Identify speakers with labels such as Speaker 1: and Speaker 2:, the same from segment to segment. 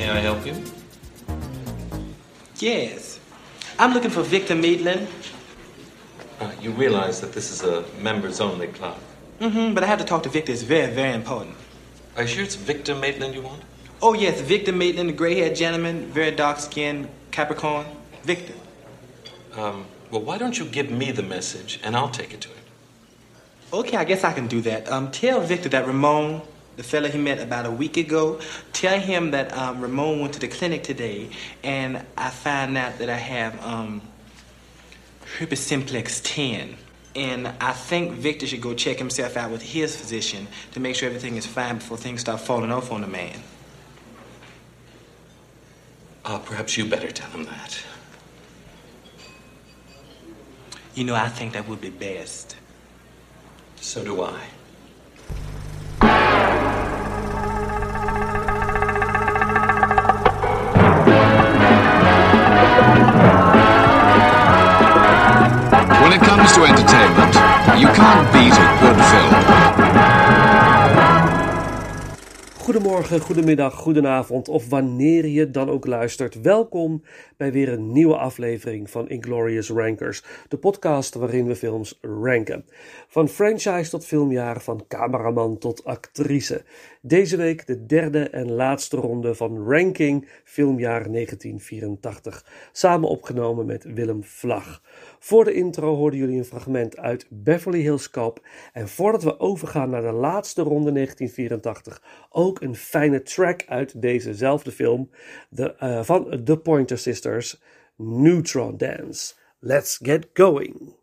Speaker 1: May I help you?
Speaker 2: Yes. I'm looking for Victor Maitland.
Speaker 1: Uh, you realize that this is a members only club.
Speaker 2: Mm-hmm, but I have to talk to Victor. It's very, very important.
Speaker 1: Are you sure it's Victor Maitland you want?
Speaker 2: Oh, yes, Victor Maitland, the gray-haired gentleman, very dark-skinned, Capricorn. Victor.
Speaker 1: Um, well, why don't you give me the message and I'll take it to him?
Speaker 2: Okay, I guess I can do that. Um, tell Victor that Ramon, the fella he met about a week ago, tell him that um, Ramon went to the clinic today and I found out that I have um, herpes simplex 10. And I think Victor should go check himself out with his physician to make sure everything is fine before things start falling off on the man.
Speaker 1: Uh, perhaps you better tell him that.
Speaker 2: You know, I think that would be best.
Speaker 1: So do I.
Speaker 3: comes to entertainment, you can't beat a good film.
Speaker 4: Goedemorgen, goedemiddag, goedenavond of wanneer je dan ook luistert. Welkom bij weer een nieuwe aflevering van Inglorious Rankers, de podcast waarin we films ranken. Van franchise tot filmjaar, van cameraman tot actrice. Deze week de derde en laatste ronde van Ranking filmjaar 1984, samen opgenomen met Willem Vlag. Voor de intro hoorden jullie een fragment uit Beverly Hills Cop. En voordat we overgaan naar de laatste ronde 1984, ook een fijne track uit dezezelfde film de, uh, van The Pointer Sisters, Neutron Dance. Let's get going!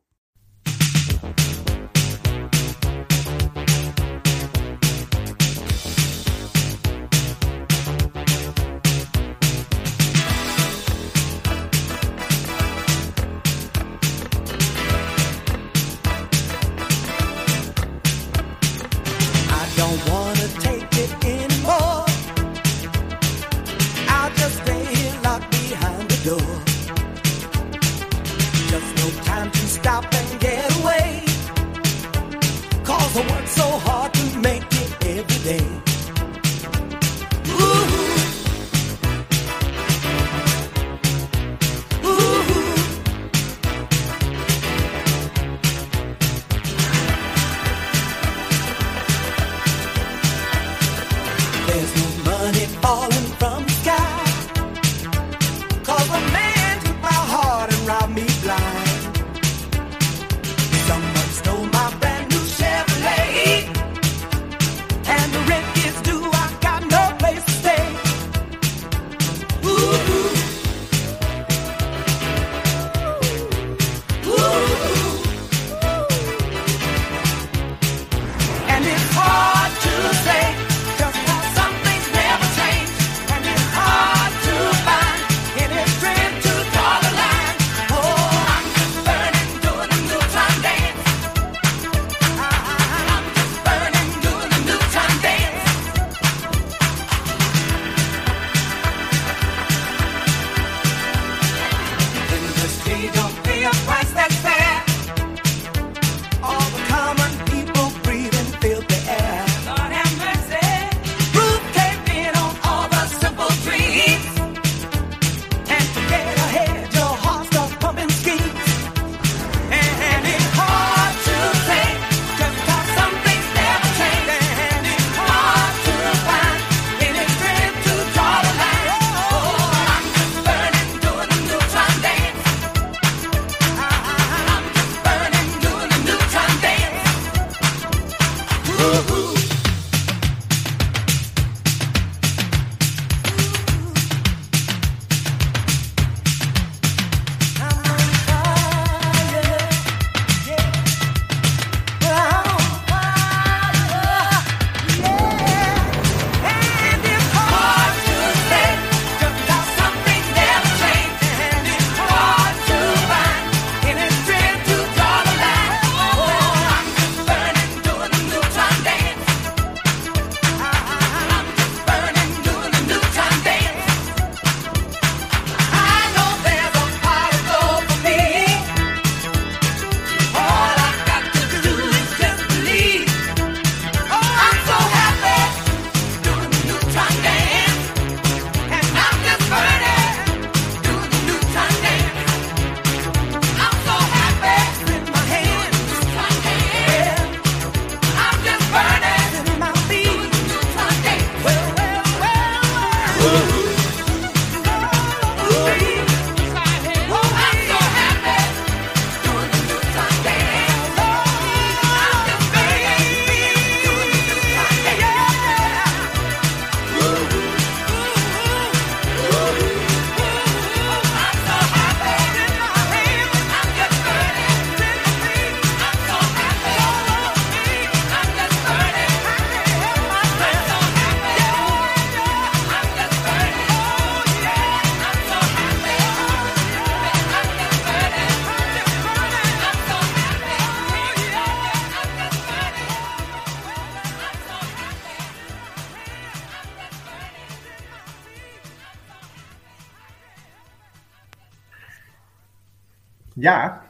Speaker 5: Ja,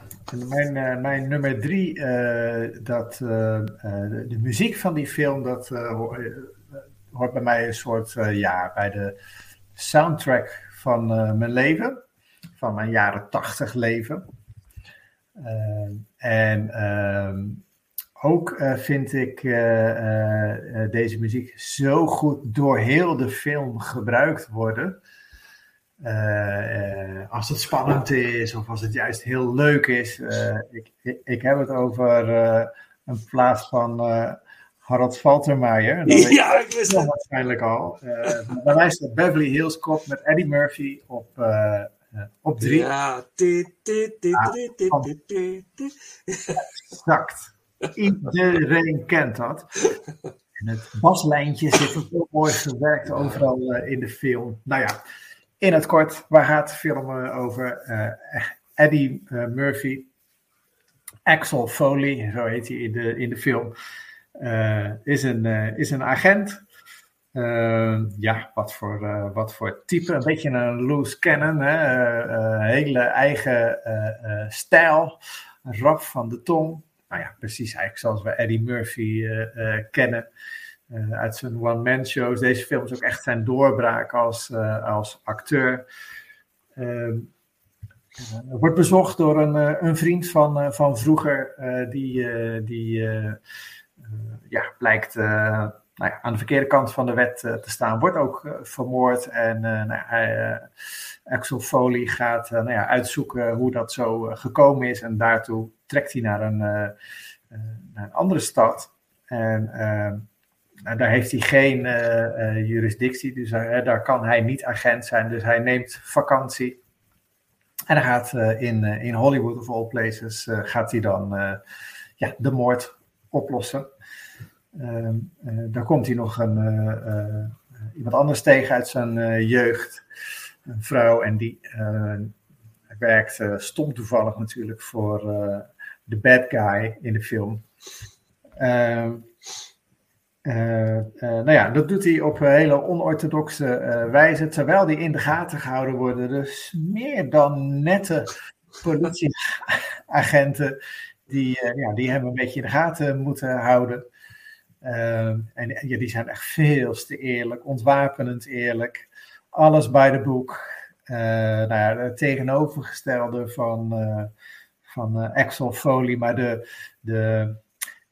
Speaker 5: mijn, eh, mijn nummer drie, eh, dat, eh, de, de muziek van die film, dat ho- hoort bij mij een soort, ja, bij de soundtrack van mijn leven, van mijn jaren tachtig leven. En ehm, ook vind ik deze muziek zo goed door heel de film gebruikt worden. Eh, eh, als het spannend is of als het juist heel leuk is. Eh, ik, ik, ik heb het over een plaats van Harald. Dat weet
Speaker 4: Ja, ik wist het.
Speaker 5: waarschijnlijk al. Bij mij staat Beverly Hills Cop met Eddie Murphy op, op drie.
Speaker 4: Ja.
Speaker 5: Exact. Iedereen kent dat. En het baslijntje zit er heel mooi verwerkt overal in de film. Nou ja, in het kort, waar gaat de film eh, over? Eh, Eddie eh, Murphy, Axel Foley, zo heet hij in de, in de film, is, een, is een agent. Ja, wat voor, wat voor type. Een beetje een loose cannon. Hè? hele eigen stijl. Rap van de tong. Nou ja, precies eigenlijk zoals we Eddie Murphy kennen. Eh, uit zijn one-man shows. Deze film is ook echt zijn doorbraak als, eh, als acteur. Ehm, eh, wordt bezocht door een, een vriend van, van vroeger. die die ja, blijkt nou ja, aan de verkeerde kant van de wet te staan. Wordt ook vermoord. En nou, hij, Axel Foley gaat nou ja, uitzoeken hoe dat zo gekomen is. En daartoe trekt hij naar een, naar een andere stad. En eh, nou, daar heeft hij geen eh, eh, jurisdictie, dus hij- daar kan hij niet agent zijn. Dus hij neemt vakantie. En gaat eh, in, eh, in Hollywood of all places, eh, gaat hij dan eh, ja, de moord oplossen. Ehm, eh, daar komt hij nog een, eh, eh, iemand anders tegen uit zijn eh, jeugd. Een vrouw en die eh, werkt eh, stom toevallig natuurlijk voor eh, de bad guy in de film. Ehm, eh, eh, nou ja, dat doet hij op een hele onorthodoxe eh, wijze, terwijl die in de gaten gehouden worden. Dus meer dan nette politieagenten die, eh, ja, die hem een beetje in de gaten moeten houden. En ja, die zijn echt veel te eerlijk, ontwapenend eerlijk. Alles bij de boek. Eh, nou ja, het tegenovergestelde van, eh, van eh, Axel Foley, maar de, de,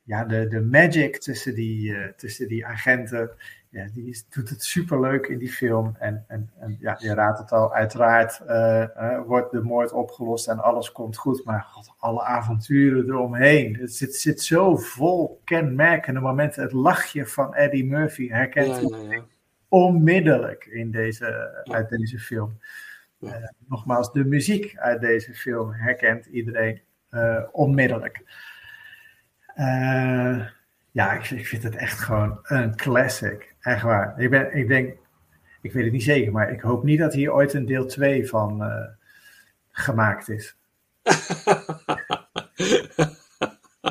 Speaker 5: ja, de, de magic tussen die, eh, tussen die agenten, ja, die is, doet het superleuk in die film. En, en, en ja, je raadt het al, uiteraard eh, eh, wordt de moord opgelost en alles komt goed. Maar god, alle avonturen eromheen. Het zit, zit zo vol kenmerkende momenten. Het lachje van Eddie Murphy herkent
Speaker 4: Ja,
Speaker 5: onmiddellijk in deze, uit deze film. Nogmaals, de muziek uit deze film herkent iedereen onmiddellijk. Eh, ja, ik, ik vind het echt gewoon een classic. Echt waar. Ik, ben, ik denk, ik weet het niet zeker, maar ik hoop niet dat hier ooit een deel 2 van eh, gemaakt is.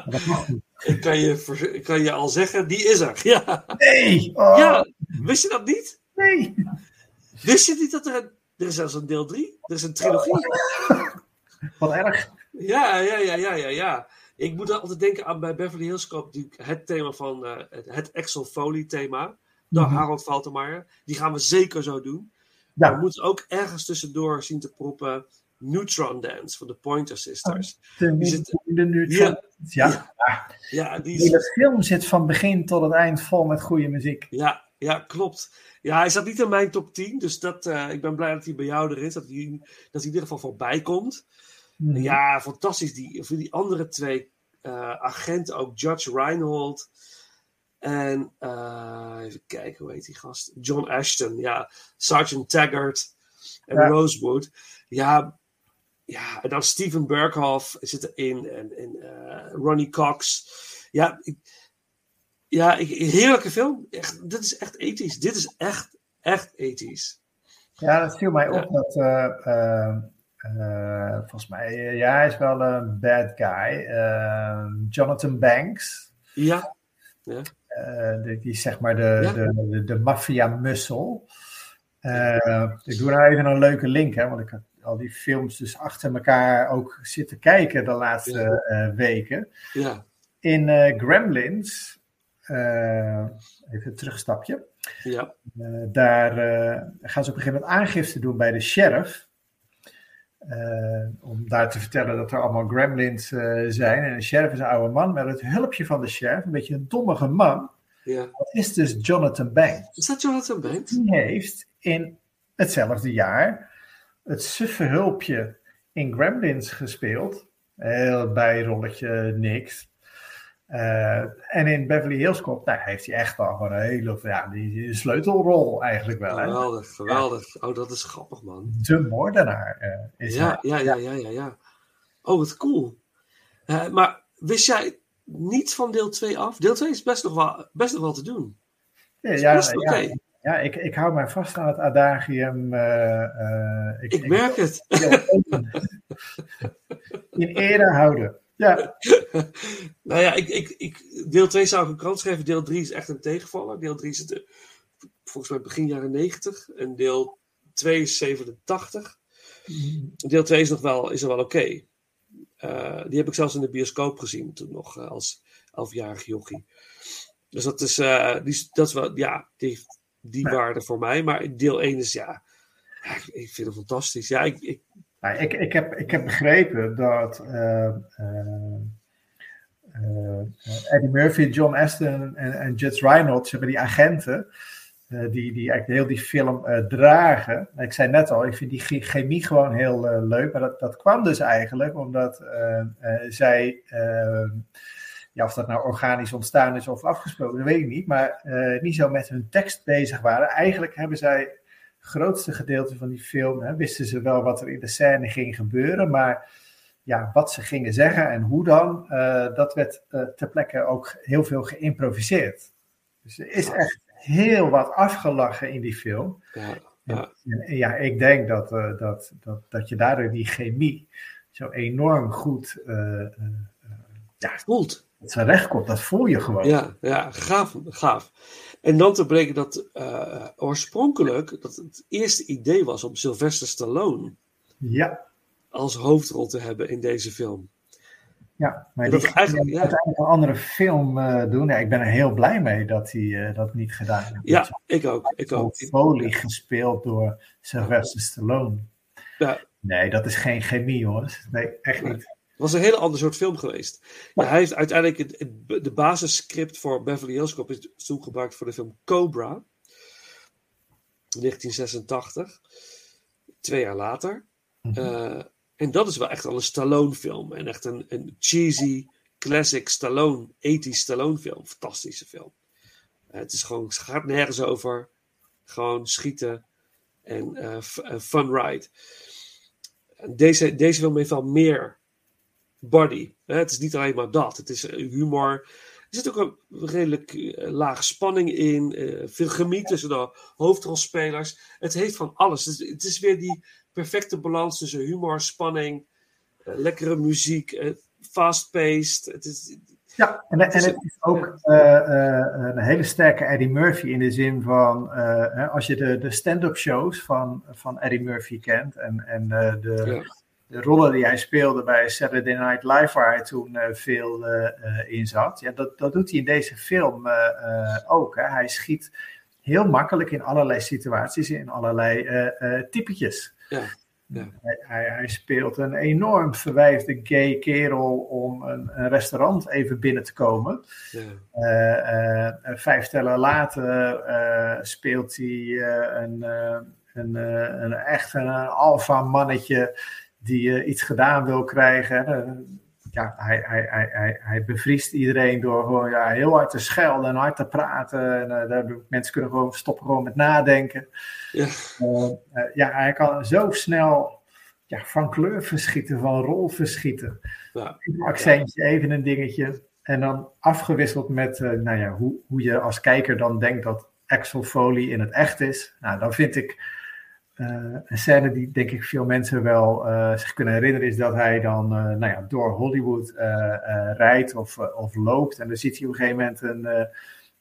Speaker 5: Dat mag niet.
Speaker 4: ik, kan je, ik kan je al zeggen, die is er. Ja,
Speaker 5: Nee! Oh,
Speaker 4: ja. wist je dat niet?
Speaker 5: nee!
Speaker 4: Wist je niet dat er een... Er is zelfs een deel 3. Er is een trilogie.
Speaker 5: Wat erg.
Speaker 4: Ja, ja, ja, ja, ja, ja. Ik moet altijd denken aan bij Beverly Hills Cop, die, het thema van eh, het, Axel Foley thema. Door
Speaker 5: Mhm.
Speaker 4: Harold Faltermeyer. Die gaan we zeker zo doen. We moeten ook ergens tussendoor zien te proppen Neutron Dance van de Pointer Sisters.
Speaker 5: de,
Speaker 4: die zit-
Speaker 5: de, nu
Speaker 4: Ja.
Speaker 5: ja.
Speaker 4: Ja, die
Speaker 5: De
Speaker 4: is,
Speaker 5: film zit van begin tot het eind vol met goede muziek.
Speaker 4: ja, ja, klopt. Ja, hij zat niet in mijn top 10, dus dat, eh, ik ben blij dat hij bij jou er is. Dat hij, dat hij in ieder geval voorbij komt.
Speaker 5: Mhm.
Speaker 4: Ja, fantastisch. Die, voor die andere twee eh, agenten, ook Judge Reinhold. En eh, even kijken, hoe heet die gast? John Ashton, ja. Sergeant Taggart en
Speaker 5: Ja.
Speaker 4: Rosewood. Ja, ja, en dan Steven Berghoff zit erin. En, en eh, Ronnie Cox. Ja, ik, ja ik, heerlijke film. Echt, dit is echt ethisch. Dit is echt, echt ethisch.
Speaker 5: Ja, dat viel mij
Speaker 4: Ja.
Speaker 5: op dat, eh, volgens mij, eh, ja, hij is wel een bad guy. Eh, Jonathan Banks,
Speaker 4: Ja,
Speaker 5: eh, die, die is zeg maar de,
Speaker 4: Ja.
Speaker 5: de, de, de maffia-mussel. Ik doe nou even een leuke link, hè, want ik had al die films dus achter elkaar ook zitten kijken de laatste
Speaker 4: Ja.
Speaker 5: weken.
Speaker 4: Ja,
Speaker 5: In Gremlins, even een terugstapje.
Speaker 4: ja,
Speaker 5: daar gaan ze op een gegeven moment aangifte doen bij de sheriff. Eh, om daar te vertellen dat er allemaal gremlins eh, zijn. En de sheriff is een oude man. Met het hulpje van de sheriff, een beetje een dommige man.
Speaker 4: ja.
Speaker 5: Dat is dus Jonathan Banks.
Speaker 4: Is dat Jonathan Banks?
Speaker 5: Die heeft in hetzelfde jaar het suffe hulpje in Gremlins gespeeld. Heel bijrolletje, niks. Eh, en in Beverly Hills Cop, nou, heeft hij echt gewoon een hele ja, die, sleutelrol eigenlijk wel. Hè?
Speaker 4: Geweldig, geweldig. Oh, dat is grappig, man.
Speaker 5: De moordenaar eh, is
Speaker 4: Ja,
Speaker 5: hij.
Speaker 4: ja, ja, ja, ja, ja. Oh, wat cool. Eh, maar wist jij niet van deel 2 af? Deel 2 is best nog wel, best nog wel te doen.
Speaker 5: Ja,
Speaker 4: Is
Speaker 5: ja,
Speaker 4: best oké.
Speaker 5: ja, ja, ik, ik hou mij vast aan het adagium. eh,
Speaker 4: Ik merk het.
Speaker 5: in ere houden. Ja,
Speaker 4: Nou ja, ik, ik, ik, deel 2 zou ik een kans geven. Deel 3 is echt een tegenvaller. Deel 3 zit er volgens mij begin jaren 90. En deel 2 is 87. Deel 2 is nog wel, is er wel oké. Eh, die heb ik zelfs in de bioscoop gezien. Toen nog eh, als 11-jarig jochie. Dus dat is, eh, die, is- dat is wel, ja, die die waarde voor mij. Maar deel 1 is, ja, ja, ik, ik vind het fantastisch. Ja, ik, ik,
Speaker 5: Nou, ik, ik, heb, ik heb begrepen dat eh, eh, eh, Eddie Murphy, John Aston en, en Judge Reynolds, hebben die agenten, die, die eigenlijk heel die film dragen. Ik zei net al, ik vind die che- chemie gewoon heel leuk. Maar dat, dat kwam dus eigenlijk omdat zij, ja, of dat nou organisch ontstaan is of afgesproken, dat weet ik niet. Maar niet zo met hun tekst bezig waren. Eigenlijk hebben zij grootste gedeelte van die film hè, wisten ze wel wat er in de scène ging gebeuren, maar ja, wat ze gingen zeggen en hoe dan, eh, dat werd eh, ter plekke ook heel veel geïmproviseerd. Dus er is echt heel wat afgelachen in die film.
Speaker 4: ja, ja,
Speaker 5: En, en ja, ik denk dat, eh, dat, dat, dat je daardoor die chemie zo enorm goed ja,
Speaker 4: voelt.
Speaker 5: tot zijn recht komt. Dat voel je gewoon.
Speaker 4: Ja, ja gaaf, gaaf. En dan te breken dat eh, oorspronkelijk dat het eerste idee was om Sylvester Stallone
Speaker 5: ja.
Speaker 4: als hoofdrol te hebben in deze film.
Speaker 5: Ja, maar
Speaker 4: Dat
Speaker 5: die
Speaker 4: eigenlijk-
Speaker 5: ging
Speaker 4: ja.
Speaker 5: uiteindelijk een andere film eh, doen. Ja, ik ben er heel blij mee dat hij eh, dat niet gedaan heeft.
Speaker 4: Ja, ik ook. Ik ook.
Speaker 5: Foley gespeeld door Sylvester Stallone.
Speaker 4: Ja,
Speaker 5: Nee, dat is geen chemie, jongens. Nee, echt niet.
Speaker 4: Het was een hele ander soort film geweest. Ja, hij heeft uiteindelijk het, het- de basisscript voor Beverly Hills Cop is toen gebruikt voor de film Cobra. 1986. Twee jaar later. Eh, en dat is wel echt al een Stallone film. En echt een, een cheesy, classic Stallone, 80s Stallone film. Fantastische film. Eh, het is gewoon, het gaat nergens over. Gewoon schieten en eh, fun ride. Deze, deze film heeft wel meer body. Het is niet alleen maar dat. Het is eh, humor. Er zit ook een redelijk eh, laag spanning in. eh, veel chemie tussen de hoofdrolspelers. Het heeft van alles. Het is, weer die perfecte balans tussen humor, spanning, lekkere muziek, fast-paced. Het is,
Speaker 5: Ja, en, en het is ook een hele sterke Eddie Murphy in de zin van, als je de, de stand-up shows van, van Eddie Murphy kent en, en de. De rollen die hij speelde bij Saturday Night Live, waar hij toen eh, veel eh, eh, in zat, ja, dat, dat doet hij in deze film ook. Hè. Hij schiet heel makkelijk in allerlei situaties, in allerlei typetjes.
Speaker 4: ja, ja.
Speaker 5: Hij, hij, hij speelt een enorm verwijfde gay kerel om een, een restaurant even binnen te komen.
Speaker 4: ja.
Speaker 5: Vijf tellen later speelt hij een, een, een echt een, alfa mannetje die eh, iets gedaan wil krijgen. Ja, hij, hij, hij, hij, hij bevriest iedereen door gewoon ja, heel hard te schelden en hard te praten. En, eh, mensen kunnen gewoon stoppen gewoon met nadenken.
Speaker 4: Ja.
Speaker 5: Eh, ja, hij kan zo snel ja, van kleur verschieten, van rol verschieten.
Speaker 4: Ja.
Speaker 5: Een accentje, even een dingetje. En dan afgewisseld met nou ja, hoe, hoe je als kijker dan denkt dat Axel Foley in het echt is. Nou, dan vind ik een scène die denk ik veel mensen wel eh, zich kunnen herinneren, is dat hij dan eh, nou ja, door Hollywood eh, eh, rijdt of, eh, of loopt. En dan ziet hij op een gegeven moment een, eh,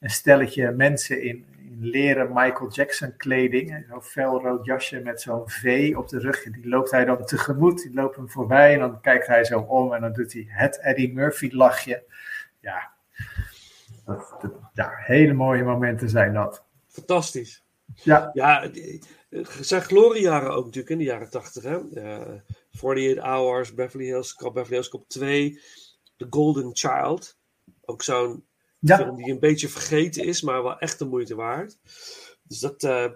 Speaker 5: een stelletje mensen in, in leren Michael Jackson kleding. Zo'n felrood jasje met zo'n V op de rug. Die loopt hij dan tegemoet, die loopt hem voorbij en dan kijkt hij zo om en dan doet hij het Eddie Murphy lachje. Ja, dat, dat- ja hele mooie momenten zijn dat.
Speaker 4: Fantastisch.
Speaker 5: Ja,
Speaker 4: Ja, zijn gloriejaren ook natuurlijk in de jaren 80. Hè? Eh 48 Hours, Beverly Hills Cop, Beverly Hills Cop 2, The Golden Child. Ook zo'n
Speaker 5: ja.
Speaker 4: film die een beetje vergeten is, maar wel echt de moeite waard. Dus dat, eh,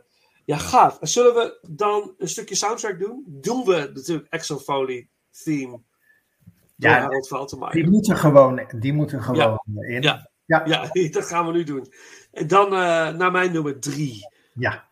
Speaker 4: ja, gaaf. En zullen we dan een stukje soundtrack doen? Doen we natuurlijk Exo Foley theme
Speaker 5: Ja,
Speaker 4: Harold
Speaker 5: die moeten gewoon, die moeten gewoon in.
Speaker 4: Ja.
Speaker 5: Ja.
Speaker 4: Ja, dat gaan we nu doen. En dan eh, naar mijn nummer drie.
Speaker 5: ja.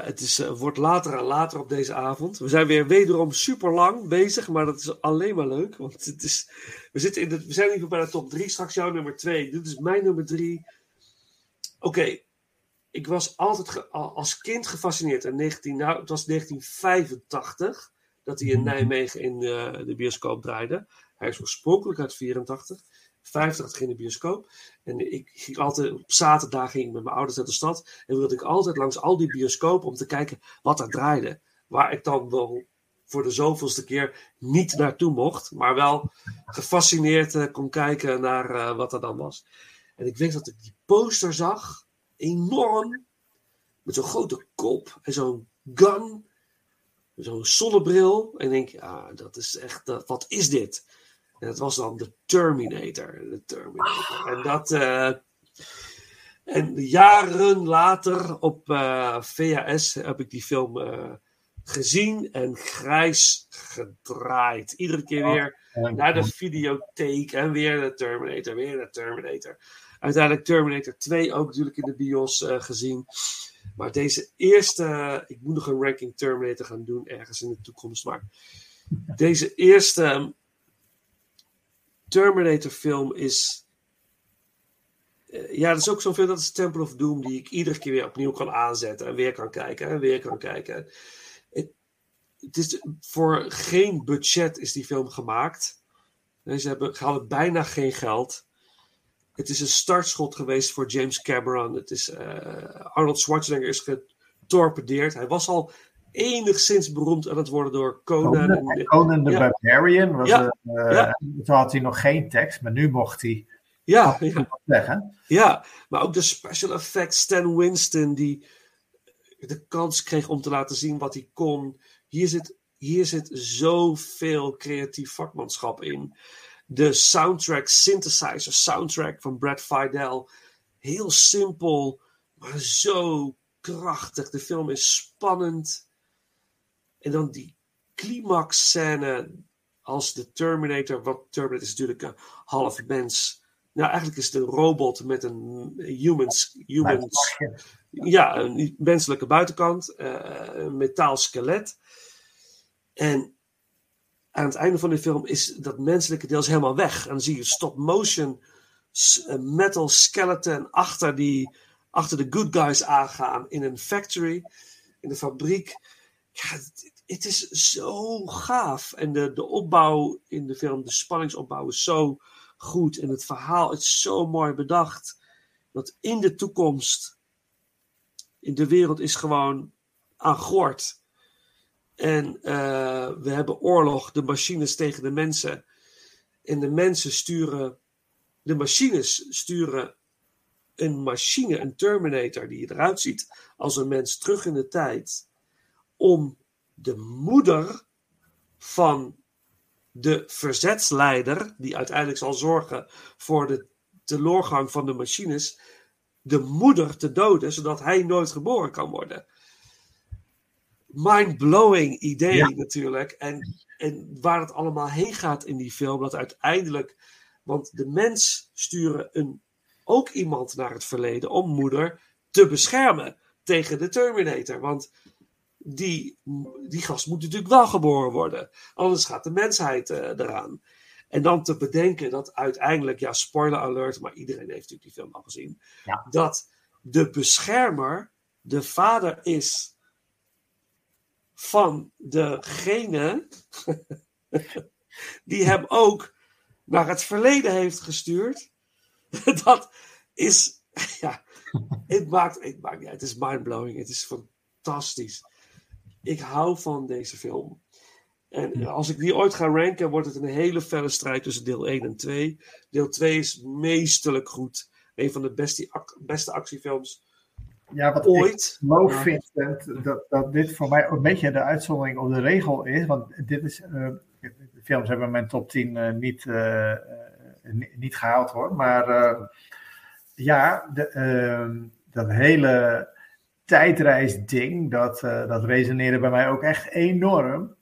Speaker 4: Ja, het is, eh, wordt later en later op deze avond. We zijn weer wederom super lang bezig, maar dat is alleen maar leuk. Want het is, we, zitten in de, we zijn nu bij de top 3, straks jouw nummer 2. Dit is mijn nummer 3. Oké, ik was altijd ge- als kind gefascineerd. In 19, nou, het was 1985 dat hij in Nijmegen in eh, de bioscoop draaide. Hij is oorspronkelijk uit 84. 85 in de bioscoop. En ik ging altijd, op zaterdag ging ik met mijn ouders naar de stad. En wilde ik altijd langs al die bioscopen om te kijken wat er draaide. Waar ik dan wel voor de zoveelste keer niet naartoe mocht. Maar wel gefascineerd eh, kon kijken naar eh, wat er dan was. En ik weet dat ik die poster zag. Enorm. Met zo'n grote kop en zo'n gun. Zo'n zonnebril. En denk, ja, dat is echt, dat, wat is dit? En dat was dan de Terminator. De Terminator. En dat. eh, en jaren later op eh, VHS heb ik die film eh, gezien en grijs gedraaid. Iedere keer weer
Speaker 5: En-
Speaker 4: naar de videotheek en weer de Terminator, weer de Terminator. Uiteindelijk Terminator 2 ook natuurlijk in de bios gezien. Maar deze eerste, ik moet nog een ranking Terminator gaan doen ergens in de toekomst. Maar deze eerste Terminator film is. eh, ja, dat is ook zo'n film, dat is Temple of Doom, die ik iedere keer weer opnieuw kan aanzetten en weer kan kijken en weer kan kijken. Het, is voor geen budget is die film gemaakt. Ze hebben, hadden bijna geen geld. Het is een startschot geweest voor James Cameron. Het is, eh, Arnold Schwarzenegger is getorpedeerd. Hij was al enigszins beroemd aan het worden door Conan.
Speaker 5: Conan, the
Speaker 4: ja.
Speaker 5: Barbarian. Was,
Speaker 4: Ja.
Speaker 5: eh,
Speaker 4: Ja.
Speaker 5: Toen had hij nog geen tekst, maar nu mocht hij
Speaker 4: ja, ja, ja, maar ook de special effects. Stan Winston die de kans kreeg om te laten zien wat hij kon. Hier zit, hier zit zoveel creatief vakmanschap in. De soundtrack, synthesizer soundtrack van Brad Fidel. Heel simpel, maar zo krachtig. De film is spannend. En dan die climax scène als de Terminator. Wat Terminator is natuurlijk een half mens. Nou, eigenlijk is het een robot met een humans, humans ja, een menselijke buitenkant, eh, een metaal skelet. En aan het einde van de film is dat menselijke deel helemaal weg. En dan zie je stop motion s- eh, metal skeleton achter, die, achter de good guys aangaan in een factory, in de fabriek. Ja, het, is zo gaaf. En de, de opbouw in de film, de spanningsopbouw is zo goed. En het verhaal is zo mooi bedacht. Dat in de toekomst in de wereld is gewoon aan gort. En eh, we hebben oorlog, de machines tegen de mensen. En de mensen sturen, de machines sturen een machine, een Terminator, die eruit ziet als een mens terug in de tijd. Om de moeder van de verzetsleider, die uiteindelijk zal zorgen voor de teloorgang van de machines, de moeder te doden, zodat hij nooit geboren kan worden. Mind-blowing idee
Speaker 5: Ja.
Speaker 4: natuurlijk. En, en waar het allemaal heen gaat in die film, dat uiteindelijk, want de mens sturen een, ook iemand naar het verleden om moeder te beschermen tegen de Terminator. Want die, die gast moet natuurlijk wel geboren worden, anders gaat de mensheid eh, eraan. En dan te bedenken dat uiteindelijk, ja, spoiler alert, maar iedereen heeft natuurlijk die film al gezien,
Speaker 5: Ja.
Speaker 4: dat de beschermer de vader is van degene die hem ook naar het verleden heeft gestuurd. Dat is, ja, het maakt, het maakt, ja, het is mindblowing, het is fantastisch. Ik hou van deze film. En als ik die ooit ga ranken, wordt het een hele felle strijd tussen deel 1 en 2. Deel 2 is meesterlijk goed. Een van de beste, beste actiefilms
Speaker 5: Ja, wat ik
Speaker 4: ooit. Ja.
Speaker 5: Vincent, dat, dat dit voor mij een beetje de uitzondering op de regel is. Want dit is, eh, de films hebben mijn top 10 eh, niet, eh, ni- niet gehaald hoor. Maar ja, de, ehm, dat hele tijdreisding, dat, eh, dat resoneerde bij mij ook echt enorm.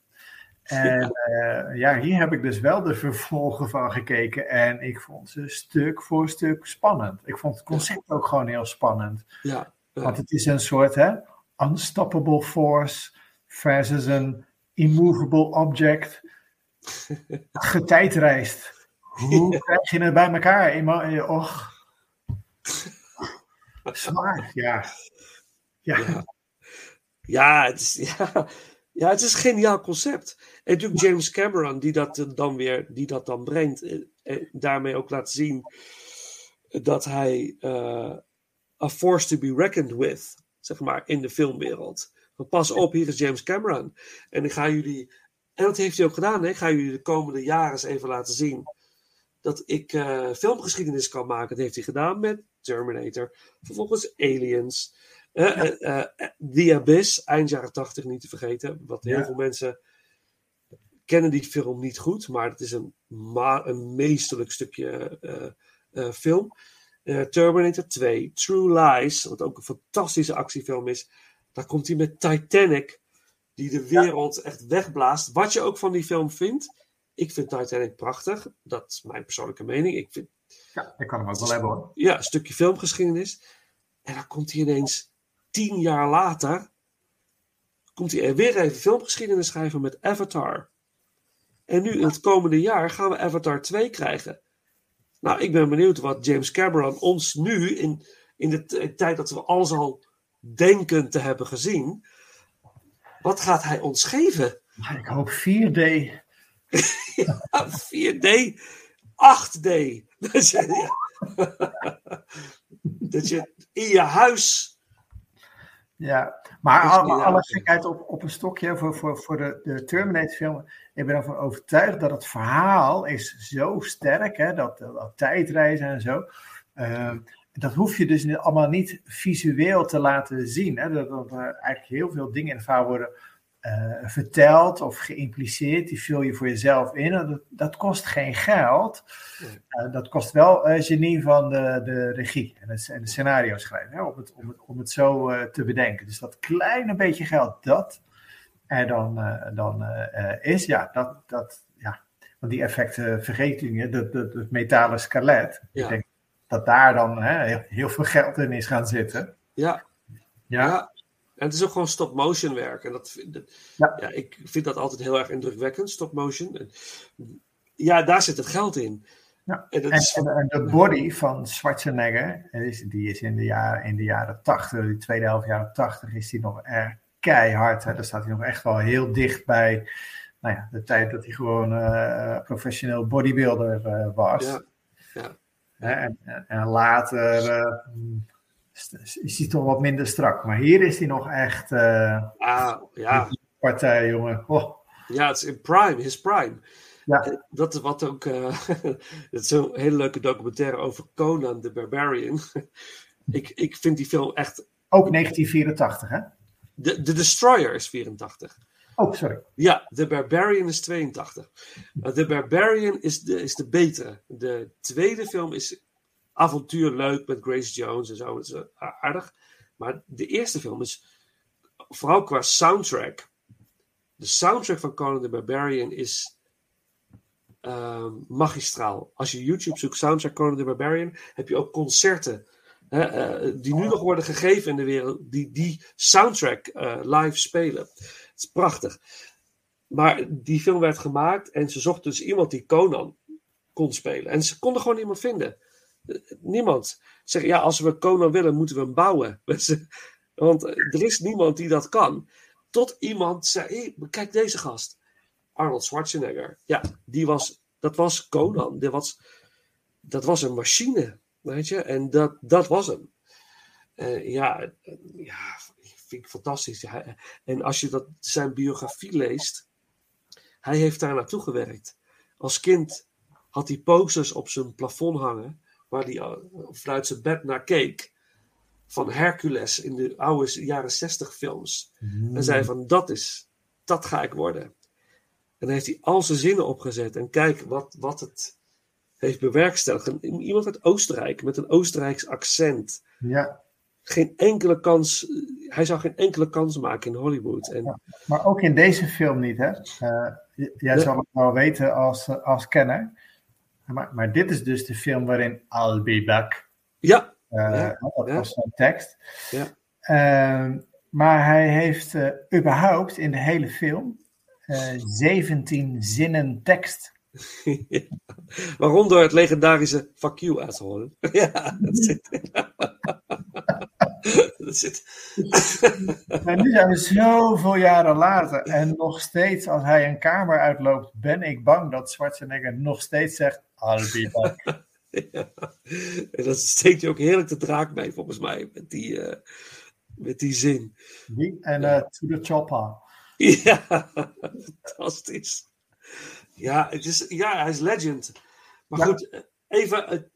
Speaker 5: En eh, ja, hier heb ik dus wel de vervolgen van gekeken. En ik vond ze stuk voor stuk spannend. Ik vond het concept ook gewoon heel spannend.
Speaker 4: Ja, ja.
Speaker 5: Want het is een soort hè, unstoppable force versus een immovable object. Getijdreist. Hoe krijg je het bij elkaar? Eh, Och. Zwaar, ja. Ja,
Speaker 4: Ja. Ja, het is, ja, ja, het is een geniaal concept. En natuurlijk James Cameron, die dat eh, dan weer die dat dan brengt. eh, En daarmee ook laat zien dat hij eh a force to be reckoned with, zeg maar, in de filmwereld. Want pas op, hier is James Cameron. En ik ga jullie, en dat heeft hij ook gedaan, hè? ik ga jullie de komende jaren eens even laten zien dat ik filmgeschiedenis kan maken. Dat heeft hij gedaan met Terminator, vervolgens Aliens. Eh, eh, eh, The Abyss, eind jaren 80 niet te vergeten. Wat heel
Speaker 5: Ja.
Speaker 4: veel mensen kennen die film niet goed, maar het is een, ma- een meesterlijk stukje eh, eh, film. Eh, Terminator 2, True Lies, wat ook een fantastische actiefilm is. Daar komt hij met Titanic. die de wereld echt wegblaast. Wat je ook van die film vindt. Ik vind Titanic prachtig. Dat is mijn persoonlijke mening. Ik vind
Speaker 5: Ja, ik kan hem ook wel hebben hoor.
Speaker 4: ja, een stukje filmgeschiedenis. En dan komt hij ineens tien jaar later. Komt hij er weer even filmgeschiedenis schrijven met Avatar. En nu in het komende jaar gaan we Avatar 2 krijgen. Nou, ik ben benieuwd wat James Cameron ons nu, in, in de tijd dat we alles al denken te hebben gezien. Wat gaat hij ons geven?
Speaker 5: Ik hoop 4D.
Speaker 4: Ah, 4D, 8D. Dat je, dat je in je huis.
Speaker 5: Ja, maar
Speaker 4: Dus
Speaker 5: alle gekheid op, op een stokje voor, voor, voor de, de Terminator film. Ik ben ervan overtuigd dat het verhaal is zo sterk, hè, dat, dat tijdreizen en zo. Ehm, dat hoef je dus allemaal niet visueel te laten zien. Hè, dat, dat er eigenlijk heel veel dingen in het verhaal worden eh, verteld of geïmpliceerd. Die vul je voor jezelf in. Dat, dat kost geen geld. Eh, dat kost wel eh, genie van de, de regie en het, en de scenario schrijven. Hè, om, het, om, het, om het zo te bedenken. Dus dat kleine beetje geld dat er dan, dan is, ja, dat, dat, ja. Want die effecten vergeet niet. Dat, dat, dat metalen skelet.
Speaker 4: Ja.
Speaker 5: Ik denk dat daar dan hè, heel, heel veel geld in is gaan zitten.
Speaker 4: Ja,
Speaker 5: Ja,
Speaker 4: Ja. En het is ook gewoon stop-motion werk. En dat,
Speaker 5: Ja.
Speaker 4: ja. ik vind dat altijd heel erg indrukwekkend, stop-motion. Ja, daar zit het geld in.
Speaker 5: Ja.
Speaker 4: En dat
Speaker 5: En,
Speaker 4: is,
Speaker 5: en, de body van Schwarzenegger, eh, is- die is in de, jaren, in de jaren 80, die tweede helft jaren 80, is die nog erg keihard. Hè? Daar staat hij nog echt wel heel dicht bij nou ja, de tijd dat hij gewoon eh, professioneel bodybuilder eh, was.
Speaker 4: ja, ja.
Speaker 5: En, later eh, mm, is- hij toch wat minder strak. Maar hier is hij nog echt eh
Speaker 4: Ah, ja.
Speaker 5: partij, jongen. Oh,
Speaker 4: ja, het is in prime, his prime.
Speaker 5: Ja.
Speaker 4: Eh, Dat is wat ook. eh het is een hele leuke documentaire over Conan the Barbarian. ik, ik vind die film echt.
Speaker 5: ook 1984, hè?
Speaker 4: De, de Destroyer is 84.
Speaker 5: Oh, sorry.
Speaker 4: Ja, The Barbarian is 82. Uh, The Barbarian is de, is de betere. De tweede film is avontuur leuk met Grace Jones en zo. Dat is uh, aardig. Maar de eerste film is vooral qua soundtrack. De soundtrack van Conan the Barbarian is ehm, magistraal. Als je YouTube zoekt soundtrack Conan the Barbarian, heb je ook concerten. hè, eh, die nu nog worden gegeven in de wereld, die die soundtrack eh, live spelen. Het is prachtig. Maar die film werd gemaakt en ze zochten dus iemand die Conan kon spelen. En ze konden gewoon niemand vinden. Niemand. Zeg, ja, als we Conan willen, moeten we hem bouwen. Want er is niemand die dat kan. Tot iemand zei, kijk deze gast. Arnold Schwarzenegger. Ja, die was, dat was Conan. Dat was, dat was een machine. Weet je? En dat, dat was hem. Eh, ja, ja, vind ik fantastisch. En als je dat, zijn biografie leest, hij heeft daar naartoe gewerkt. Als kind had hij posters op zijn plafond hangen, waar hij eh, vanuit zijn bed naar keek. Van Hercules in de oude jaren 60 films. En zei van, dat is, dat ga ik worden. En dan heeft hij al zijn zinnen opgezet. En kijk wat, wat het heeft bewerkstelligd. Iemand uit Oostenrijk, met een Oostenrijks accent
Speaker 5: Ja.
Speaker 4: geen enkele kans. Hij zou geen enkele kans maken in Hollywood. En
Speaker 5: Maar ook in deze film niet, hè? Eh, jij
Speaker 4: Nee.
Speaker 5: zal het wel weten als, eh, als kenner. Maar, maar dit is dus de film waarin I'll be back.
Speaker 4: ja,
Speaker 5: eh,
Speaker 4: Ja,
Speaker 5: dat was tekst.
Speaker 4: Ja.
Speaker 5: Ehm, maar hij heeft eh, überhaupt in de hele film eh 17 zinnen tekst.
Speaker 4: waaronder het legendarische fuck you asshole. ja, dat zit. dat zit.
Speaker 5: Maar nu zijn we zoveel jaren later en nog steeds als hij een kamer uitloopt, ben ik bang dat Schwarzenegger nog steeds zegt I'll be back.
Speaker 4: Ja. En dat steekt je ook heerlijk de draak mee, volgens mij, met die, eh, met die zin.
Speaker 5: Die en eh, to the chopper.
Speaker 4: Ja, fantastisch. Ja, het is, ja, hij is legend. Maar
Speaker 5: Ja.
Speaker 4: goed, eh, even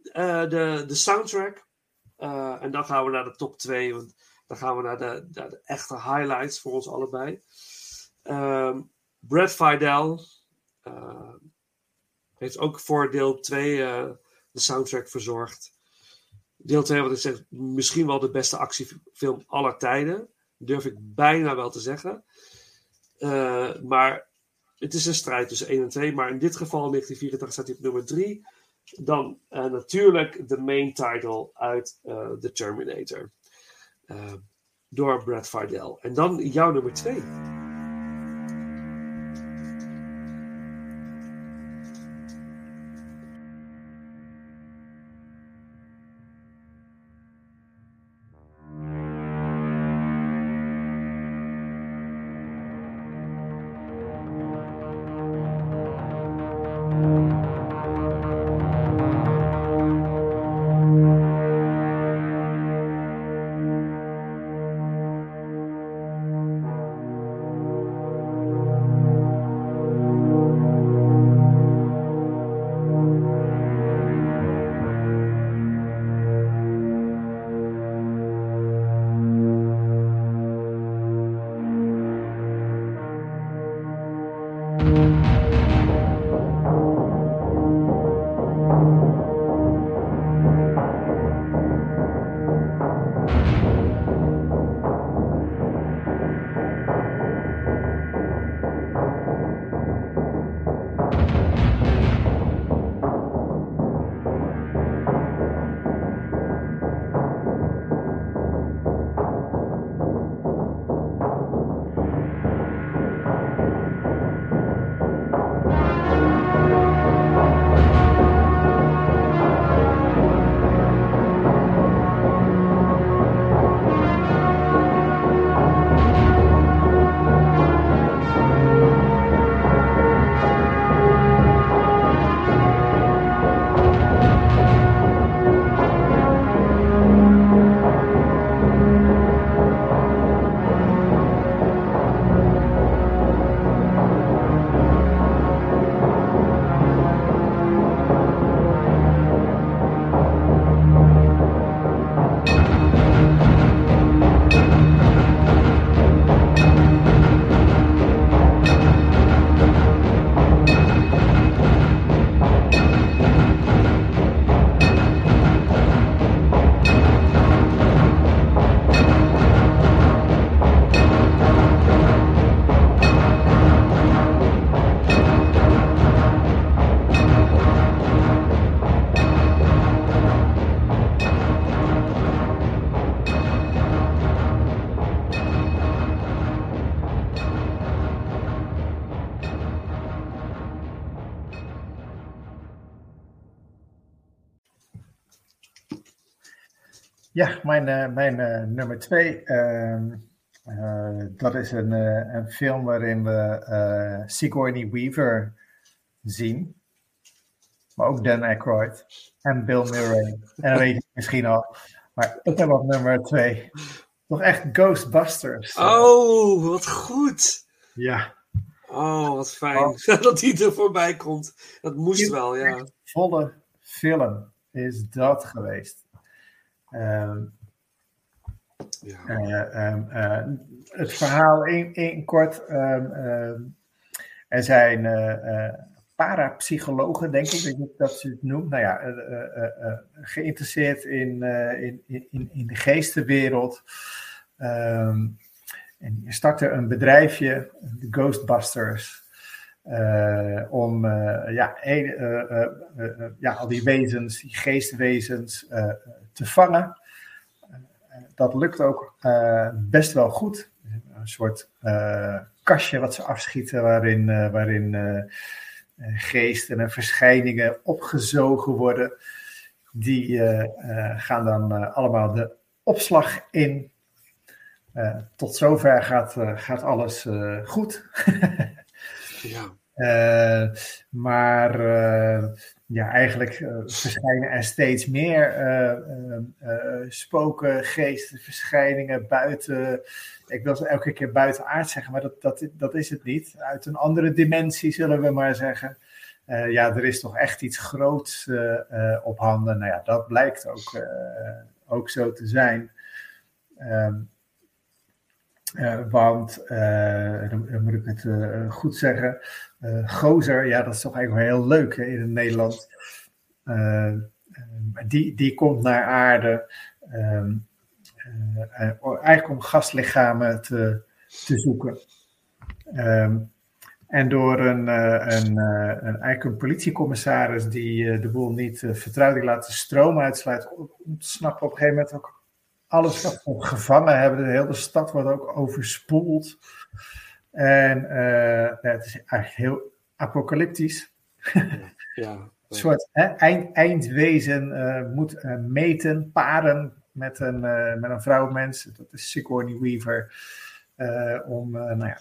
Speaker 4: de, de soundtrack. Eh, en dan gaan we naar de top 2, want dan gaan we naar de, de echte highlights voor ons allebei. Ehm Brad Fidel eh, heeft ook voor deel 2 eh, de soundtrack verzorgd. Deel 2, wat ik zeg, misschien wel de beste actiefilm aller tijden. Durf ik bijna wel te zeggen. Maar het is een strijd tussen 1 en 2. Maar in dit geval, in 1984, staat hij op nummer 3. Dan eh, natuurlijk de main title uit eh, The Terminator. Eh, door Brad Fidel. En dan jouw nummer 2.
Speaker 5: Ja, mijn, eh, mijn eh, nummer twee. ehm, eh, dat is een, een film waarin we Sigourney Weaver zien. Maar ook Dan Aykroyd en Bill Murray. En dat weet je misschien al. Maar ik heb op nummer twee toch echt Ghostbusters.
Speaker 4: Oh, wat goed!
Speaker 5: Ja,
Speaker 4: Oh, wat fijn
Speaker 5: Oh.
Speaker 4: dat die er voorbij komt. Dat moest wel, ja.
Speaker 5: volle film is dat geweest. Ehm,
Speaker 4: ja.
Speaker 5: Eh, ehm, eh, het verhaal in, in kort. ehm, er zijn eh, parapsychologen, denk ik dat je dat je het noemt. Nou ja, geïnteresseerd in, in, in, in de geestenwereld. En die starten een bedrijfje, de Ghostbusters. Eh, om eh, ja, eh, ja, al die wezens, die geestwezens, te vangen dat lukt ook best wel goed. Een soort kastje wat ze afschieten, waarin, waarin geesten en verschijningen opgezogen worden. Die gaan dan allemaal de opslag in. Tot zover gaat, gaat alles goed.
Speaker 4: ja.
Speaker 5: Eh, maar eh, ja, eigenlijk eh, verschijnen er steeds meer spoken, geesten, verschijningen buiten. Ik wil ze elke keer buiten aard zeggen, maar dat, dat, dat is het niet. Uit een andere dimensie, zullen we maar zeggen. Ja, er is toch echt iets groots op handen. Nou ja, dat blijkt ook, ook zo te zijn. Ehm, eh, want, eh, dan, moet ik het eh, goed zeggen, gozer, ja, dat is toch eigenlijk wel heel leuk hè, in Nederland. Die, die komt naar aarde, ehm, eh, eh, eigenlijk om gastlichamen te, te zoeken. Ehm, en door een, een, een, eigenlijk een politiecommissaris die de boel niet uh, vertrouwt, die laat de stroom uitsluit, ontsnappen op een gegeven moment ook alles wat we gevangen hebben. De hele stad wordt ook overspoeld. En ja, het is eigenlijk heel apocalyptisch.
Speaker 4: Ja.
Speaker 5: een soort hè, eind, eindwezen moet meten, paren met een, met een vrouwmens. Dat is Sigourney Weaver. om nou ja,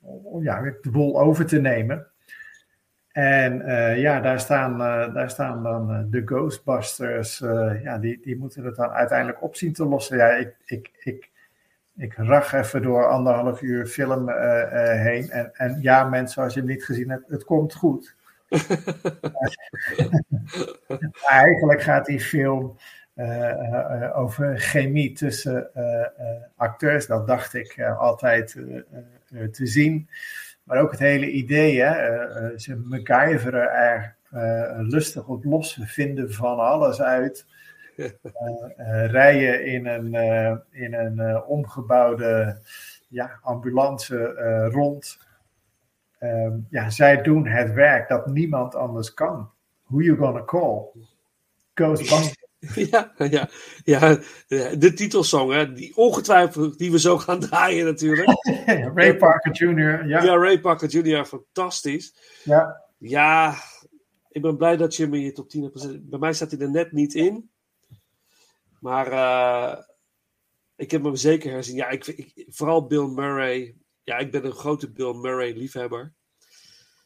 Speaker 5: om ja, de boel over te nemen. En uh, ja, daar staan, uh, daar staan dan uh, de Ghostbusters. ja, die, die moeten het dan uiteindelijk op zien te lossen. Ja, ik, ik, ik, ik rag even door anderhalf uur film heen. En, en ja, mensen, als je hem niet gezien hebt, het komt goed. eigenlijk gaat die film over chemie tussen acteurs. Dat dacht ik altijd te zien. Maar ook het hele idee, hè, uh, ze MacGyveren er uh, lustig op los, vinden van alles uit. rijden in een, in een omgebouwde ja, ambulance rond. Ehm, ja, zij doen het werk dat niemand anders kan. Who you gonna call? Ghostbusters.
Speaker 4: Ja, ja, ja, de titelsong, hè, die ongetwijfeld die we zo gaan draaien natuurlijk.
Speaker 5: Ray Parker Jr. Ja.
Speaker 4: ja, Ray Parker Jr. fantastisch.
Speaker 5: Ja.
Speaker 4: Ja, ik ben blij dat je me je top 10 hebt gezet. Bij mij staat hij er net niet in. Maar uh, ik heb hem zeker herzien. Ja, ik, ik, vooral Bill Murray. Ja, ik ben een grote Bill Murray liefhebber.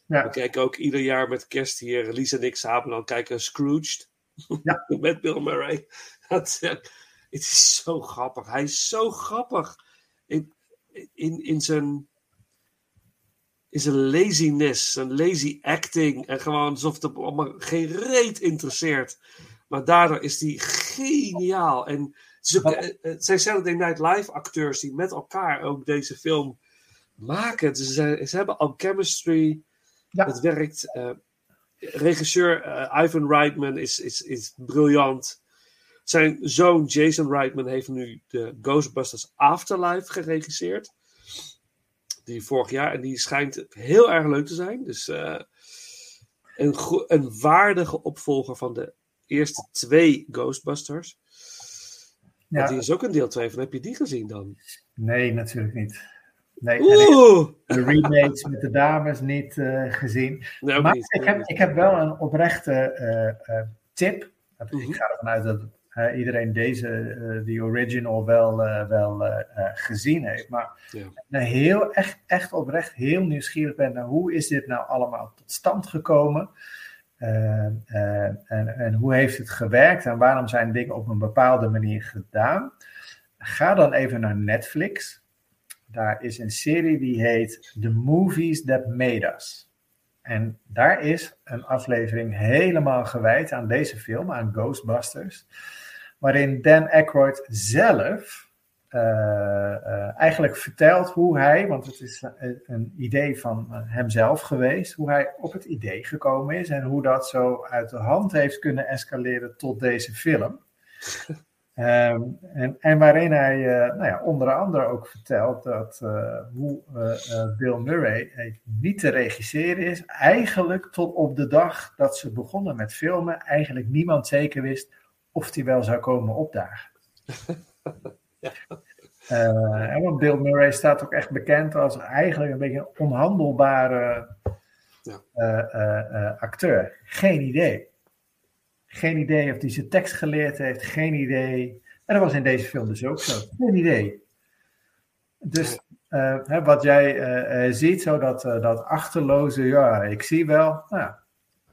Speaker 4: Ja. We kijken ook ieder jaar met kerst hier, Lisa en ik samen dan kijken Scrooged.
Speaker 5: Ja.
Speaker 4: Met Bill Murray. Dat, het is zo grappig. Hij is zo grappig. In, in, in zijn in zijn laziness, zijn lazy acting. En gewoon alsof het allemaal geen reet interesseert. Maar daardoor is hij geniaal. En ze, het zijn Saturday Night Live acteurs die met elkaar ook deze film maken. Dus ze, ze hebben al chemistry.
Speaker 5: Ja.
Speaker 4: Het werkt. Uh, regisseur uh, Ivan Reitman is, is, is briljant. Zijn zoon Jason Reitman heeft nu de Ghostbusters Afterlife geregisseerd. Die vorig jaar. En die schijnt heel erg leuk te zijn. Dus uh, een, een waardige opvolger van de eerste twee Ghostbusters. Ja. Die is ook een deel 2 van. Heb je die gezien dan?
Speaker 5: Nee, natuurlijk niet. Nee,
Speaker 4: Oeh.
Speaker 5: de remakes met de dames niet uh, gezien.
Speaker 4: Nee,
Speaker 5: maar
Speaker 4: niet.
Speaker 5: Ik, heb, ik heb wel een oprechte uh, uh, tip.
Speaker 4: Mhm.
Speaker 5: Mm -hmm. Ik ga ervan uit dat iedereen deze, die original, wel, wel gezien heeft. Maar
Speaker 4: ja.
Speaker 5: heel, echt, echt oprecht heel nieuwsgierig ben naar hoe is dit nou allemaal tot stand gekomen? En, en hoe heeft het gewerkt en waarom zijn dingen op een bepaalde manier gedaan? Ga dan even naar Netflix. Daar is een serie die heet The Movies That Made Us. En daar is een aflevering helemaal gewijd aan deze film, aan Ghostbusters. Waarin Dan Aykroyd zelf uh, uh, eigenlijk vertelt hoe hij, want het is een, een idee van hemzelf geweest, hoe hij op het idee gekomen is en hoe dat zo uit de hand heeft kunnen escaleren tot deze film. Um, en, en, waarin hij uh, nou ja, onder andere ook vertelt dat uh, hoe uh, Bill Murray niet te regisseren is, eigenlijk tot op de dag dat ze begonnen met filmen, eigenlijk niemand zeker wist of hij wel zou komen opdagen.
Speaker 4: ja.
Speaker 5: en want Bill Murray staat ook echt bekend als eigenlijk een beetje een onhandelbare
Speaker 4: ja.
Speaker 5: acteur. Geen idee. Geen idee of hij zijn tekst geleerd heeft. Geen idee. En dat was in deze film dus ook zo. Geen idee. Dus uh, hè, wat jij uh, uh, ziet, zo dat, dat achterloze, ja, ik zie wel. Nou,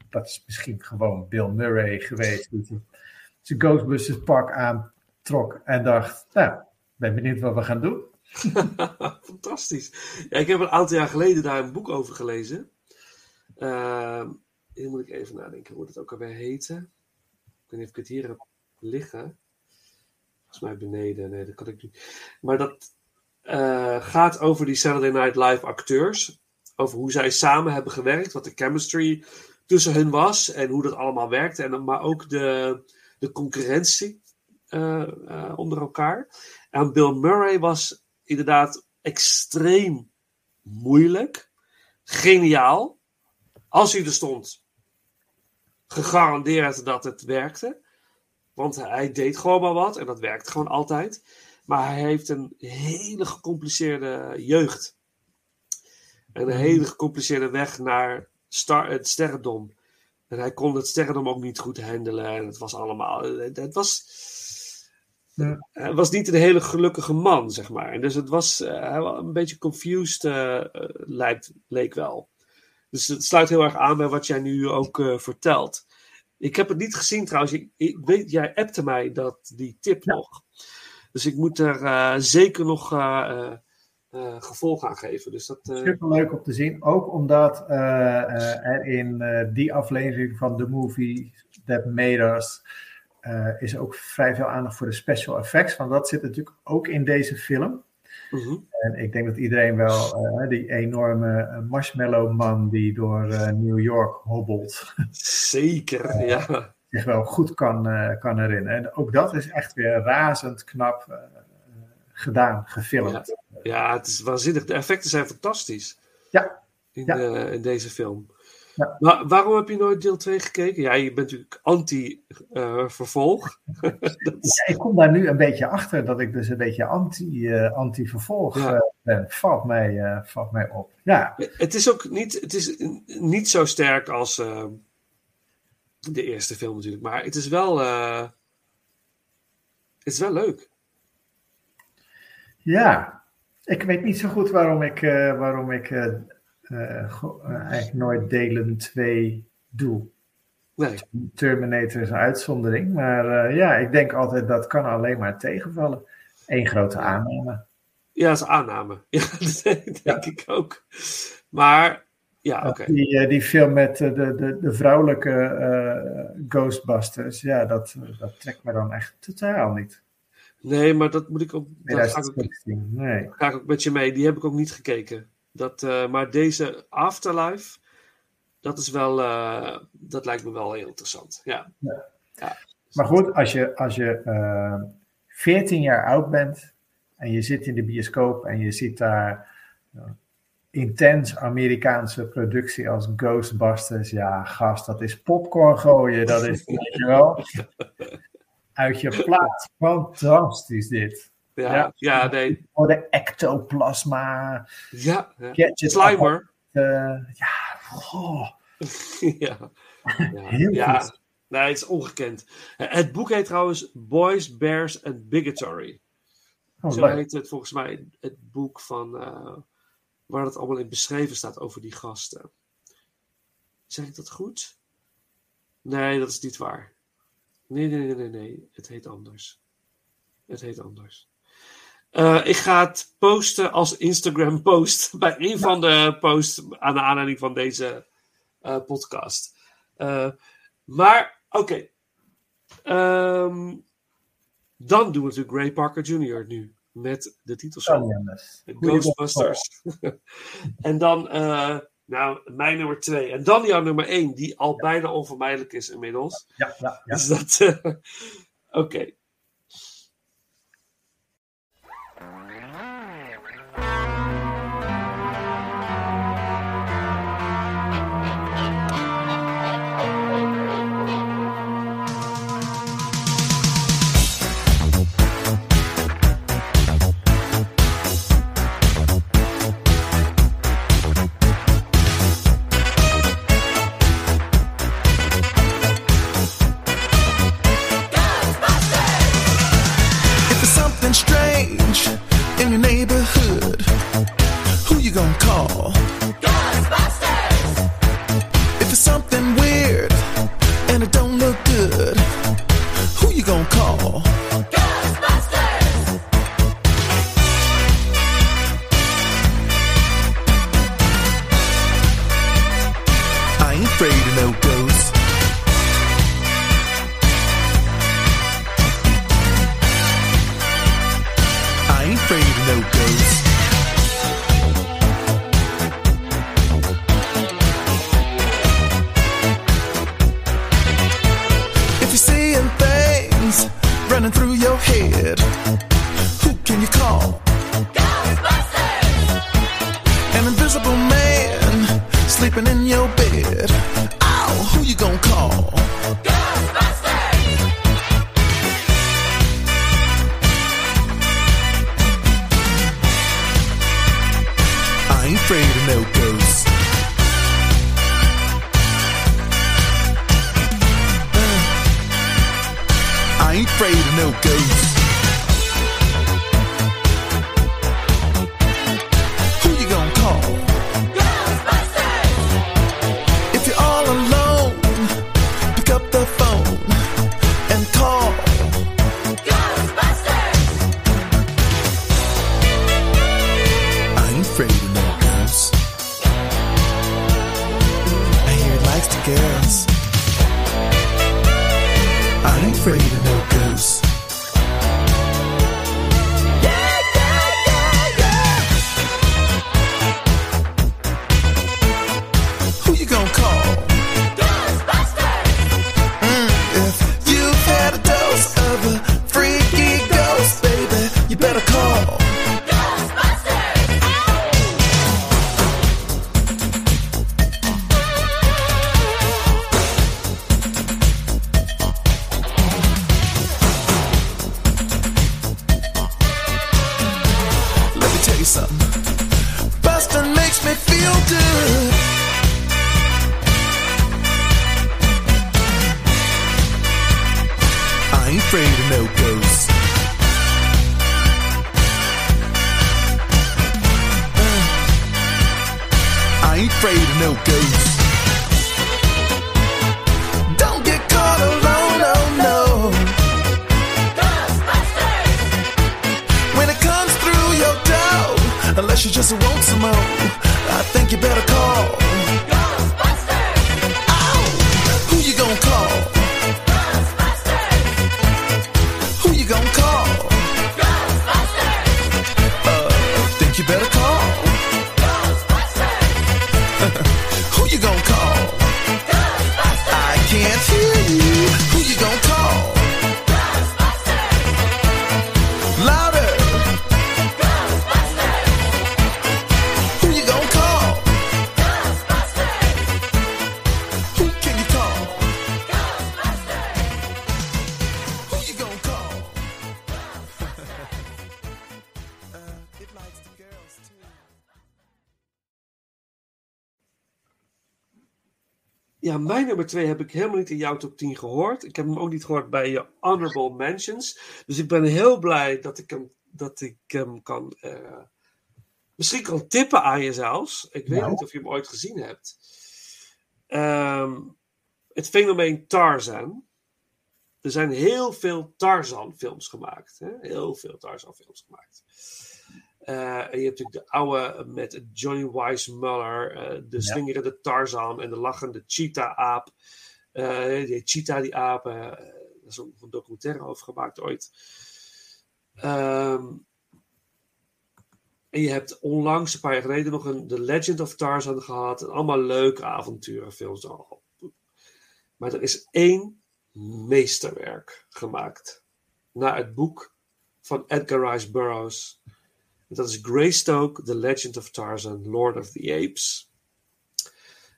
Speaker 5: dat is misschien gewoon Bill Murray geweest. Die zijn Ghostbusters pak aantrok en dacht, nou, ben benieuwd wat we gaan doen.
Speaker 4: Fantastisch. Ja, ik heb een aantal jaar geleden daar een boek over gelezen. Uh, hier moet ik even nadenken hoe het ook alweer heette. Ik weet niet of ik het hier heb liggen. Volgens mij beneden. Nee, dat kan ik niet. Maar dat uh, gaat over die Saturday Night Live acteurs. Over hoe zij samen hebben gewerkt. Wat de chemistry tussen hun was. En hoe dat allemaal werkte. En, maar ook de, de concurrentie uh, uh, onder elkaar. En Bill Murray was inderdaad extreem moeilijk, geniaal. Als hij er stond, gegarandeerd dat het werkte. Want hij deed gewoon maar wat en dat werkt gewoon altijd. Maar hij heeft een hele gecompliceerde jeugd. En een hele gecompliceerde weg naar star, het sterrendom. En hij kon het sterrendom ook niet goed handelen. En het was allemaal. Het was.
Speaker 5: Ja.
Speaker 4: Hij was niet een hele gelukkige man, zeg maar. En dus het was eh, hij was een beetje confused, eh, eh, lijkt, leek wel. Dus het sluit heel erg aan bij wat jij nu ook eh, vertelt. Ik heb het niet gezien trouwens. Ik, ik weet, jij appte mij dat, die tip
Speaker 5: Ja.
Speaker 4: nog. Dus ik moet er eh, zeker nog eh, gevolg aan geven. Dus dat,
Speaker 5: Super leuk om te zien. Ook omdat er in die aflevering van The Movie That Made Us is ook vrij veel aandacht voor de special effects. Want dat zit natuurlijk ook in deze film.
Speaker 4: Mhm.
Speaker 5: En ik denk dat iedereen wel eh, die enorme eh, marshmallow man die door eh, New York hobbelt,
Speaker 4: Zeker, ja.
Speaker 5: zich wel goed kan, kan herinneren. En ook dat is echt weer razend knap gedaan, gefilmd.
Speaker 4: Ja, het is waanzinnig. De effecten zijn fantastisch.
Speaker 5: Ja.
Speaker 4: In,
Speaker 5: Ja.
Speaker 4: de- in deze film.
Speaker 5: Ja.
Speaker 4: Maar waarom heb je nooit deel 2 gekeken? Ja, je bent natuurlijk anti-vervolg.
Speaker 5: Ja, ik kom daar nu een beetje achter dat ik dus een beetje anti, eh, anti-vervolg
Speaker 4: Ja.
Speaker 5: eh, ben. Valt mij, eh, valt mij op. Ja,
Speaker 4: het is ook niet, het is niet zo sterk als eh, de eerste film natuurlijk. Maar het is wel, eh, het is wel leuk.
Speaker 5: ja. Ik weet niet zo goed waarom ik, eh, waarom ik eh, eh, eh, eigenlijk nooit delen 2 doe.
Speaker 4: Nee,
Speaker 5: Terminator is een uitzondering. Maar eh, ja, ik denk altijd dat kan alleen maar tegenvallen. Eén grote aanname.
Speaker 4: ja, dat is aanname. Ja, dat denk, ik ook. Maar, ja, oké.
Speaker 5: Die, eh, die film met eh, de, de, de vrouwelijke eh, Ghostbusters, ja, dat, dat trekt me dan echt totaal niet.
Speaker 4: Nee, maar dat moet ik ook, dat ga ik ook
Speaker 5: 2016, nee.
Speaker 4: ga ik ook met je mee. Die heb ik ook niet gekeken. Dat, eh, maar deze Afterlife, dat is wel, eh, dat lijkt me wel heel interessant. Ja,
Speaker 5: Maar goed, als je, als je eh 14 jaar oud bent en je zit in de bioscoop en je ziet daar eh, intens Amerikaanse productie als Ghostbusters, ja, gast, dat is popcorn gooien, dat is, weet je wel, uit je plaats. Fantastisch dit.
Speaker 4: Ja,
Speaker 5: Ja.
Speaker 4: ja. nee.
Speaker 5: Voor de ectoplasma,
Speaker 4: Ja, ja.
Speaker 5: gadget,
Speaker 4: Slimer.
Speaker 5: eh, ja, goh,
Speaker 4: ja. Ja,
Speaker 5: Heel
Speaker 4: ja.
Speaker 5: goed.
Speaker 4: Nee, het is ongekend. Het boek heet trouwens Boys, Bears and Bigotry.
Speaker 5: oh,
Speaker 4: Zo
Speaker 5: leuk.
Speaker 4: heet het volgens mij het boek van eh, waar het allemaal in beschreven staat over die gasten. Zeg ik dat goed? Nee, dat is niet waar. Nee, nee, nee, nee, nee. Het heet anders. Het heet anders. Eh, ik ga het posten als Instagram post bij een van de posts aan de aanleiding van deze eh, podcast. Eh, maar, oké. Ehm, dan doen we natuurlijk Ray Parker Jr. nu. Met de titelsong.
Speaker 5: Oh, jongens.
Speaker 4: Ghostbusters. en dan, nou, mijn nummer twee. En dan jouw nummer één, die al bijna onvermijdelijk is inmiddels.
Speaker 5: Ja, ja, ja.
Speaker 4: Dus dat, oké.
Speaker 6: I ain't afraid of no ghosts.
Speaker 4: Nummer 2 heb ik helemaal niet in jouw top 10 gehoord. Ik heb hem ook niet gehoord bij je Honorable Mentions. Dus ik ben heel blij dat ik hem, dat ik hem kan. eh, misschien kan tippen aan je zelfs. Ik weet
Speaker 5: Nou.
Speaker 4: niet of je hem ooit gezien hebt. Ehm, het fenomeen Tarzan. Er zijn heel veel Tarzan-films gemaakt. Hè? Heel veel Tarzan-films gemaakt. Eh, en je hebt natuurlijk de oude met Johnny Weissmuller, eh de slingerende Tarzan en de lachende Cheetah-aap. Eh, die Cheetah, die aap, daar is ook een documentaire over gemaakt ooit. Ehm, en je hebt onlangs, een paar jaar geleden, nog een The Legend of Tarzan gehad. En allemaal leuke avonturenfilms. al. Maar er is één meesterwerk gemaakt. Naar het boek van Edgar Rice Burroughs. En dat is Greystoke, The Legend of Tarzan, Lord of the Apes.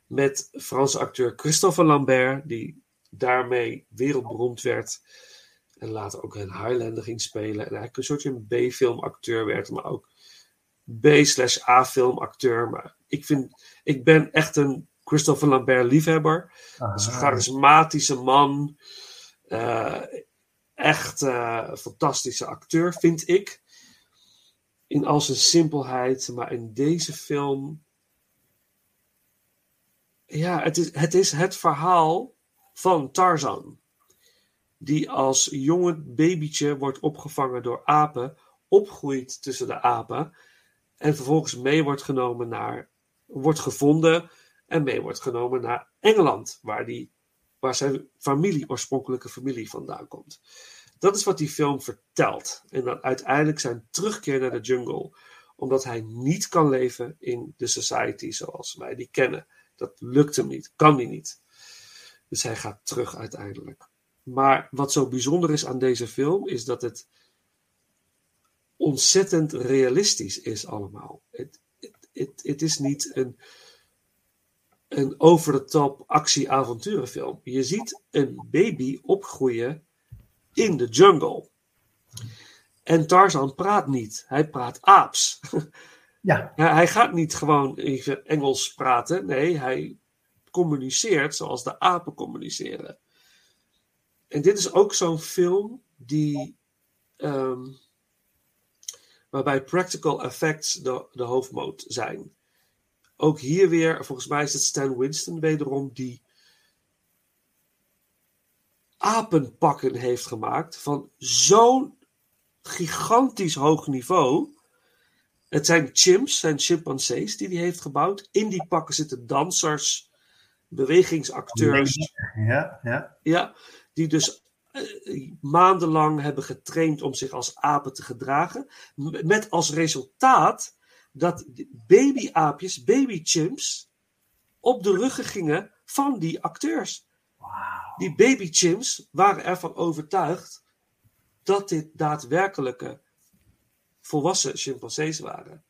Speaker 4: Met Franse acteur Christophe Lambert, die daarmee wereldberoemd werd. En later ook een Highlander ging spelen. En eigenlijk een soort van B-filmacteur werd, maar ook B-slash-A-filmacteur. Maar ik, vind, ik ben echt een Christophe Lambert liefhebber. Dat is een charismatische man. Eh, echt een fantastische acteur, vind ik. In al zijn simpelheid. Maar in deze film. Ja, het is het, is het verhaal van Tarzan. Die als jonge babytje wordt opgevangen door apen. Opgroeit tussen de apen. En vervolgens mee wordt genomen naar. Wordt gevonden. En mee wordt genomen naar Engeland. Waar, die, waar zijn familie, oorspronkelijke familie vandaan komt. Dat is wat die film vertelt. En dan uiteindelijk zijn terugkeer naar de jungle. Omdat hij niet kan leven in de society zoals wij die kennen. Dat lukt hem niet, kan hij niet. Dus hij gaat terug uiteindelijk. Maar wat zo bijzonder is aan deze film, is dat het ontzettend realistisch is allemaal. Het, het- het, het is niet een, een over-the-top actie-avonturenfilm. Je ziet een baby opgroeien in de jungle. En Tarzan praat niet, hij praat aaps.
Speaker 5: Ja,
Speaker 4: Ja, hij gaat niet gewoon Engels praten. Nee, hij communiceert zoals de apen communiceren. En dit is ook zo'n film die. ehm, waarbij practical effects de, de hoofdmoot zijn. Ook hier weer, volgens mij is het Stan Winston wederom die apenpakken heeft gemaakt van zo'n gigantisch hoog niveau. Het zijn chimps, zijn chimpansees die hij heeft gebouwd. In die pakken zitten dansers, bewegingsacteurs.
Speaker 5: ja, ja.
Speaker 4: Ja, die dus eh, maandenlang hebben getraind om zich als apen te gedragen. Met als resultaat dat babyaapjes, babychimps, op de ruggen gingen van die acteurs. Die babychimps waren ervan overtuigd dat dit daadwerkelijke volwassen chimpansees waren.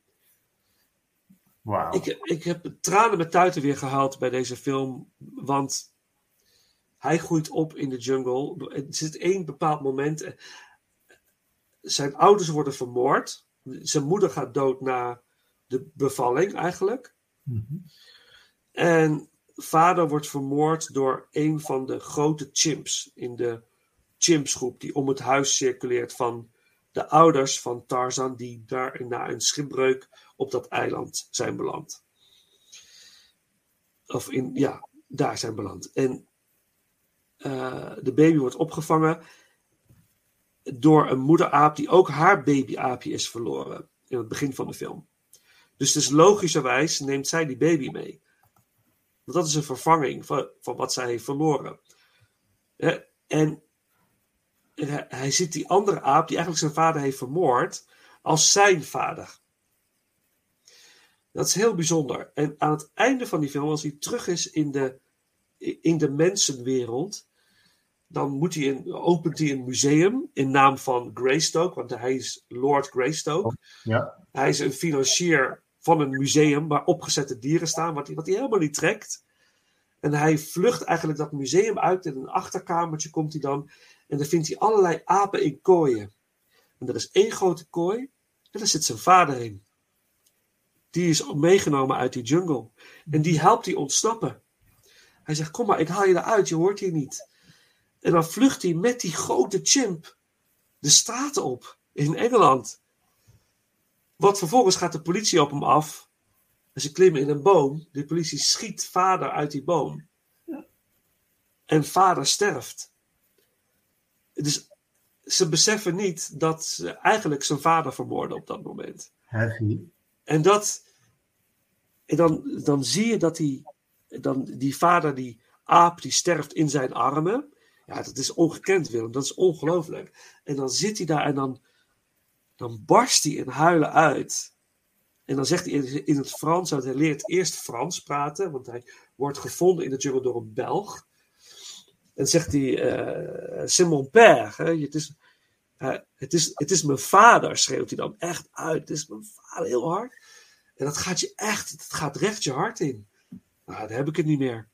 Speaker 5: Wauw.
Speaker 4: Ik, ik heb tranen met tuiten weer gehaald bij deze film. Want hij groeit op in de jungle. Er zit één bepaald moment. eh, Zijn ouders worden vermoord. Zijn moeder gaat dood na de bevalling eigenlijk.
Speaker 5: Mhm.
Speaker 4: En vader wordt vermoord door een van de grote chimps in de chimpsgroep die om het huis circuleert van de ouders van Tarzan die daar na een schipbreuk op dat eiland zijn beland. Of in, ja, daar zijn beland. En eh, de baby wordt opgevangen door een moederaap die ook haar babyaapje is verloren in het begin van de film. Dus dus logischerwijs neemt zij die baby mee. Want dat is een vervanging van, van wat zij heeft verloren. En hij, hij ziet die andere aap, die eigenlijk zijn vader heeft vermoord, als zijn vader. Dat is heel bijzonder. En aan het einde van die film, als hij terug is in de, in de mensenwereld, dan moet hij een, opent hij een museum in naam van Greystoke, want hij is Lord Greystoke.
Speaker 5: Ja.
Speaker 4: Hij is een financier van een museum waar opgezette dieren staan, wat hij, wat hij helemaal niet trekt. En hij vlucht eigenlijk dat museum uit. In een achterkamertje komt hij dan. En dan vindt hij allerlei apen in kooien. En er is één grote kooi. En daar zit zijn vader in. Die is meegenomen uit die jungle. En die helpt hij ontsnappen. Hij zegt: Kom maar, ik haal je eruit, je hoort hier niet. En dan vlucht hij met die grote chimp de straten op in Engeland. Wat vervolgens gaat de politie op hem af. En ze klimmen in een boom. De politie schiet vader uit die boom. En vader sterft. Dus ze beseffen niet dat ze eigenlijk zijn vader vermoorden op dat moment.
Speaker 5: Heavy.
Speaker 4: En dat. En dan, dan zie je dat die, dan die vader, die aap, die sterft in zijn armen. Ja, dat is ongekend, Willem. Dat is ongelooflijk. En dan zit hij daar en dan, dan barst hij in huilen uit. En dan zegt hij in, het Frans, want hij leert eerst Frans praten, want hij wordt gevonden in de jungle door een Belg. En zegt hij, eh c'est mon père. Hè? Het, is, eh, het, is, het is mijn vader, schreeuwt hij dan echt uit. Het is mijn vader, heel hard. En dat gaat je echt, het gaat recht je hart in. Nou, dan heb ik het niet meer.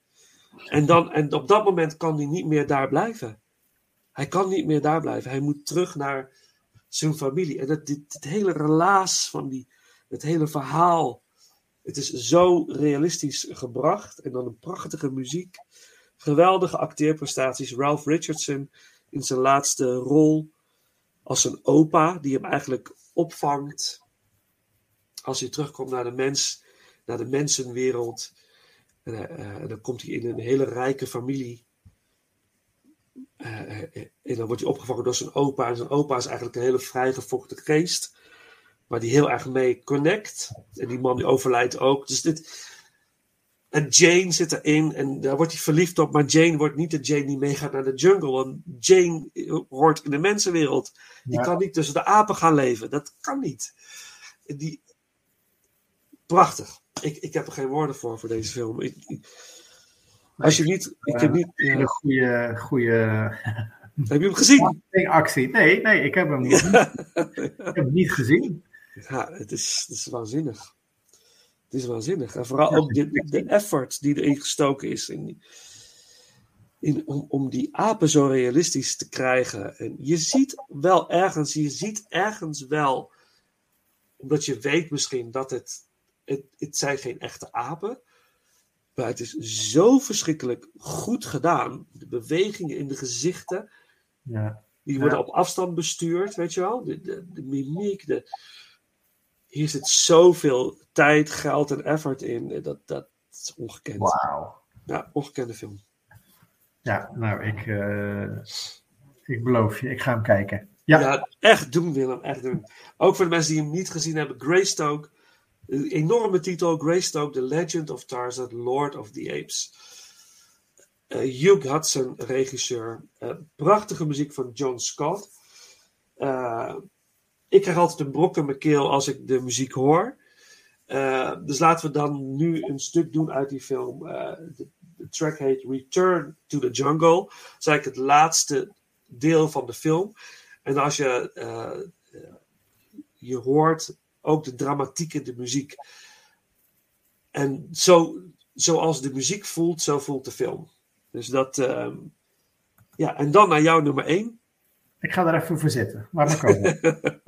Speaker 4: En, dan, en op dat moment kan hij niet meer daar blijven. Hij kan niet meer daar blijven. Hij moet terug naar zijn familie. En het, dit, dit hele relaas van die, het hele verhaal. Het is zo realistisch gebracht. En dan een prachtige muziek. Geweldige acteerprestaties. Ralph Richardson in zijn laatste rol als een opa die hem eigenlijk opvangt als hij terugkomt naar de mens, naar de mensenwereld. En, eh, eh, en dan komt hij in een hele rijke familie. Eh, eh, en dan wordt hij opgevangen door zijn opa. En zijn opa is eigenlijk een hele vrijgevochten geest. Waar die heel erg mee connect. En die man die overlijdt ook. Dus dit. En Jane zit erin en daar wordt hij verliefd op. Maar Jane wordt niet de Jane die meegaat naar de jungle. Want Jane hoort in de mensenwereld. Die
Speaker 5: Ja.
Speaker 4: kan niet tussen de apen gaan leven. Dat kan niet. Die, prachtig. Ik, ik heb er geen woorden voor, voor deze film. Ik, ik- als je niet... Ik heb niet.
Speaker 5: Een goede, goede
Speaker 4: Heb je hem gezien?
Speaker 5: actie. Nee, nee, ik heb hem niet, ik heb hem niet gezien.
Speaker 4: Ja, het is, het is waanzinnig. Het is waanzinnig. En vooral ook de, de effort die erin gestoken is in, in, om, om die apen zo realistisch te krijgen. En je ziet wel ergens, je ziet ergens wel, omdat je weet misschien dat het, het, het zijn geen echte apen. Maar het is zo verschrikkelijk goed gedaan. De bewegingen in de gezichten.
Speaker 5: Ja.
Speaker 4: Die worden op afstand bestuurd, weet je wel? De, de, de mimiek, de... Hier zit zoveel tijd, geld en effort in. Dat, dat is ongekend.
Speaker 5: Wauw.
Speaker 4: Ja, ongekende film.
Speaker 5: Ja, nou, ik, eh, ik beloof je, ik ga hem kijken. Ja,
Speaker 4: Ja, echt doen Willem, echt doen. Ook voor de mensen die hem niet gezien hebben, Greystoke. Een enorme titel, Greystoke, The Legend of Tarzan, Lord of the Apes. Eh, Hugh Hudson, regisseur. Eh, prachtige muziek van John Scott. Eh, ik krijg altijd een brok in mijn keel als ik de muziek hoor. Dus laten we dan nu een stuk doen uit die film. De, de track heet Return to the Jungle. Dat is eigenlijk het laatste deel van de film. En als je, je hoort ook de dramatiek in de muziek. En zo, zoals de muziek voelt, zo voelt de film. Dus dat, ehm, ja, en dan naar jouw nummer 1.
Speaker 5: ik ga er even voor zitten. Laat maar komen.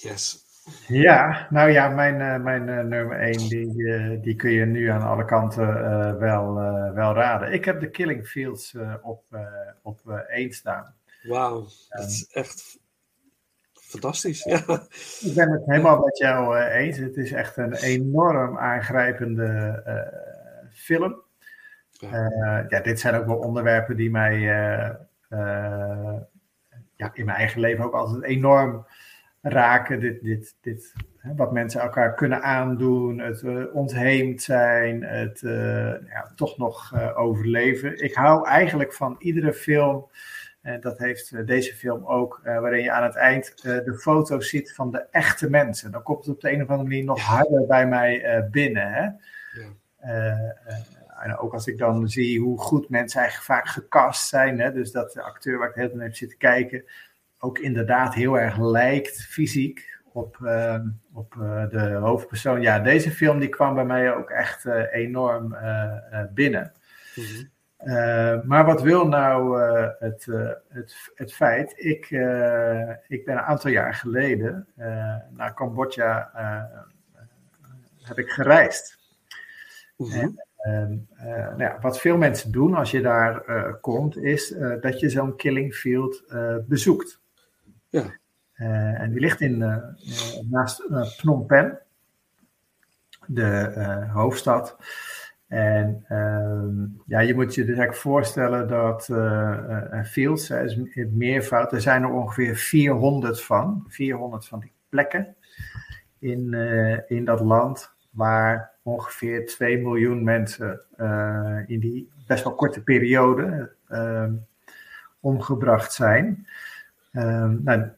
Speaker 4: Yes.
Speaker 5: Ja, nou ja, mijn, eh, mijn eh, nummer 1, die, eh, die kun je nu aan alle kanten wel, wel raden. Ik heb de Killing Fields op, op eh, 1 staan.
Speaker 4: Wauw, dat is echt fantastisch. Ja.
Speaker 5: Ik ben het helemaal met jou eens. Het is echt een enorm aangrijpende film.
Speaker 4: Ja.
Speaker 5: Ja, dit zijn ook wel onderwerpen die mij ja, in mijn eigen leven ook altijd enorm raken. Dit, dit, dit, hè, wat mensen elkaar kunnen aandoen, het eh, ontheemd zijn, het eh, ja, toch nog eh, overleven. Ik hou eigenlijk van iedere film. En dat heeft deze film ook, waarin je aan het eind de foto's ziet van de echte mensen. Dan komt het op de een of andere manier nog harder bij mij binnen. Hè? Eh, en ook als ik dan zie hoe goed mensen eigenlijk vaak gecast zijn. Hè? Dus dat de acteur waar ik heel heb zitten kijken, ook inderdaad heel erg lijkt fysiek op, eh, op eh, de hoofdpersoon. Ja, deze film die kwam bij mij ook echt eh, enorm eh, binnen.
Speaker 4: Mhm.
Speaker 5: Maar wat wil nou het, het, het feit? Ik, ik ben een aantal jaar geleden naar Cambodja heb ik gereisd.
Speaker 4: Mhm.
Speaker 5: En, ehm, eh, nou ja, wat veel mensen doen als je daar komt, is dat je zo'n killing field bezoekt.
Speaker 4: Ja.
Speaker 5: Eh, en die ligt in, eh, naast eh, Phnom Penh, de hoofdstad. En ehm, ja, je moet je dus eigenlijk voorstellen dat eh, fields, het meervoud, er zijn er ongeveer 400 van, 400 van die plekken in, in dat land waar ongeveer 2 miljoen mensen in die best wel korte periode ehm, omgebracht zijn. Ehm, nou,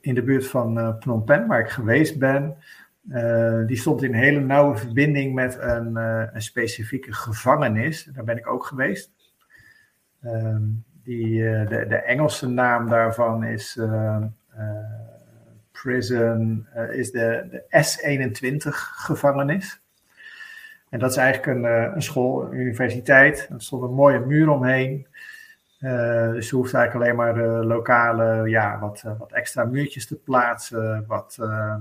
Speaker 5: in de buurt van eh, Phnom Penh, waar ik geweest ben, eh, die stond in hele nauwe verbinding met een, eh, een specifieke gevangenis. Daar ben ik ook geweest. Ehm, die, de, de Engelse naam daarvan is eh, eh, Prison, is de, de S21 gevangenis. En dat is eigenlijk een, een school, een universiteit. Er stond een mooie muur omheen. Eh, dus je hoeft eigenlijk alleen maar de lokale, ja, wat, eh, wat extra muurtjes te plaatsen, wat eh,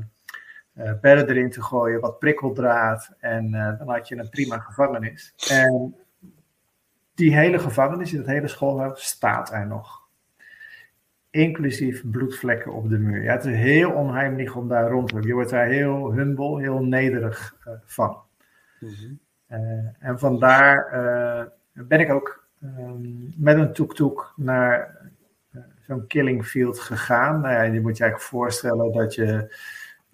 Speaker 5: eh, bedden erin te gooien, wat prikkeldraad. En eh, dan had je een prima gevangenis. En die hele gevangenis, dat hele schoolhuis, staat er nog. Inclusief bloedvlekken op de muur. Ja, het is heel onheimelijk om daar rond te lopen. Je wordt daar heel humble, heel nederig eh, van.
Speaker 4: Mhm.
Speaker 5: Eh, en vandaar eh, ben ik ook ehm, met een tuk-tuk naar eh, zo'n killing field gegaan. Nou ja, je moet je eigenlijk voorstellen dat je.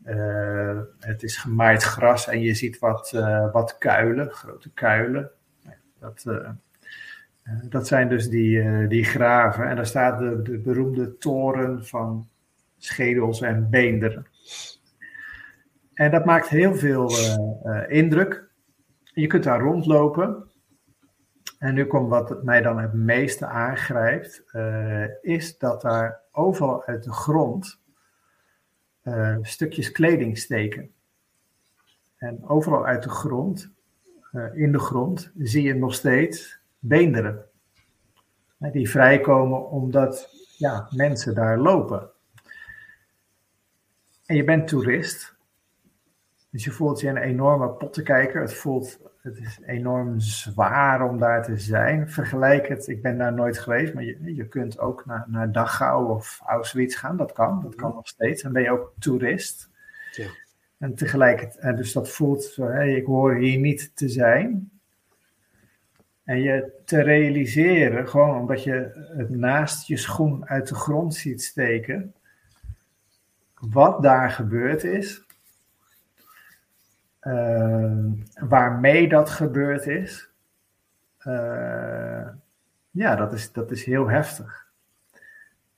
Speaker 5: eh, het is gemaaid gras en je ziet wat, eh, wat kuilen, grote kuilen. Nou Dat, dat zijn dus die, die graven. En daar staat de, de beroemde toren van schedels en beenderen. En dat maakt heel veel indruk. Je kunt daar rondlopen. En nu komt wat mij dan het meeste aangrijpt, eh, is dat daar overal uit de grond eh, stukjes kleding steken. En overal uit de grond, eh, in de grond, zie je nog steeds beenderen. Die vrijkomen omdat ja, mensen daar lopen. En je bent toerist. Dus je voelt je een enorme pottenkijker. Het voelt, het is enorm zwaar om daar te zijn. Vergelijk het, ik ben daar nooit geweest, maar je, je kunt ook naar, naar Dachau of Auschwitz gaan. Dat kan, dat kan nog steeds. Dan ben je ook toerist.
Speaker 4: Ja.
Speaker 5: En tegelijkertijd, en dus dat voelt zo, ik hoor hier niet te zijn. En je te realiseren, gewoon omdat je het naast je schoen uit de grond ziet steken, wat daar gebeurd is, eh, waarmee dat gebeurd is, eh, ja, dat is, dat is heel heftig.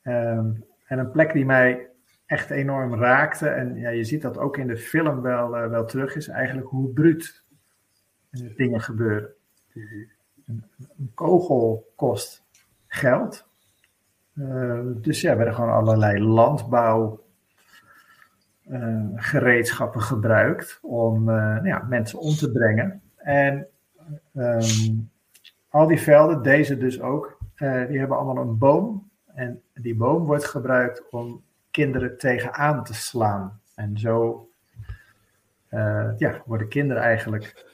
Speaker 5: Ehm, en een plek die mij echt enorm raakte, en ja, je ziet dat ook in de film wel, eh, wel terug, is eigenlijk hoe bruut dingen gebeuren. Een, een kogel kost geld. Eh, dus ja, er werden gewoon allerlei landbouw gereedschappen gebruikt om eh, nou ja, mensen om te brengen. En ehm, al die velden, deze dus ook, eh, die hebben allemaal een boom. En die boom wordt gebruikt om kinderen tegenaan te slaan. En zo eh, ja, worden kinderen eigenlijk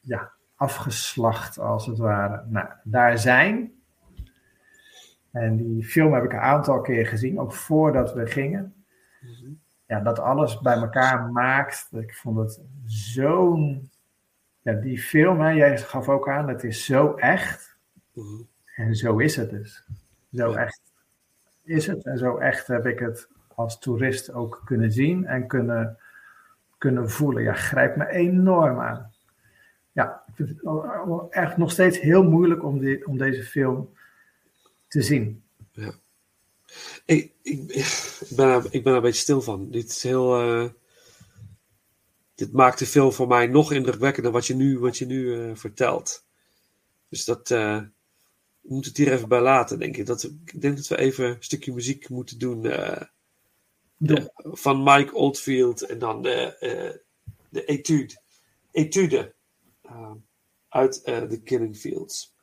Speaker 5: ja, afgeslacht, als het ware. Nou, daar zijn En die film heb ik een aantal keer gezien, ook voordat we gingen. Ja, dat alles bij elkaar maakt. Ik vond het zo'n. Ja, die film, hè, jij gaf ook aan, het is zo echt.
Speaker 4: Mhm.
Speaker 5: En zo is het dus. Zo
Speaker 4: Ja.
Speaker 5: echt is het. En zo echt heb ik het als toerist ook kunnen zien en kunnen, kunnen voelen. Ja, grijpt me enorm aan. Ja, ik vind het echt nog steeds heel moeilijk om, die, om deze film te zien.
Speaker 4: Ik, ik, ik, ben er, ik ben er een beetje stil van. Dit is heel. eh, dit maakt de film voor mij nog indrukwekkender wat je nu, wat je nu eh, vertelt. Dus dat. eh we moeten het hier even bij laten, denk ik. Dat, ik denk dat we even een stukje muziek moeten doen. de- van Mike Oldfield en dan de, de etude. Etude. uit The Killing Fields.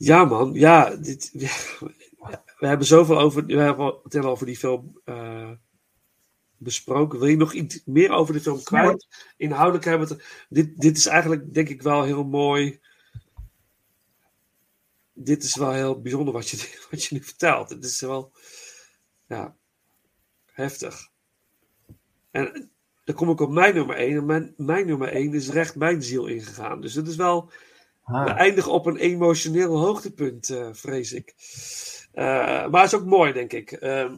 Speaker 4: Ja, man. Ja, dit, we hebben zoveel over, we hebben het over die film eh, besproken. Wil je nog iets meer over de film kwijt? Inhoudelijk hebben we het. Dit, dit is eigenlijk, denk ik, wel heel mooi. Dit is wel heel bijzonder wat je, wat je nu vertelt. Het is wel. Ja. Heftig. En dan kom ik op mijn nummer 1. En mijn, mijn nummer 1 is recht mijn ziel ingegaan. Dus het is wel. We
Speaker 5: Ah,
Speaker 4: eindigen op een emotioneel hoogtepunt, eh, vrees ik. Eh, maar het is ook mooi, denk ik. Ehm,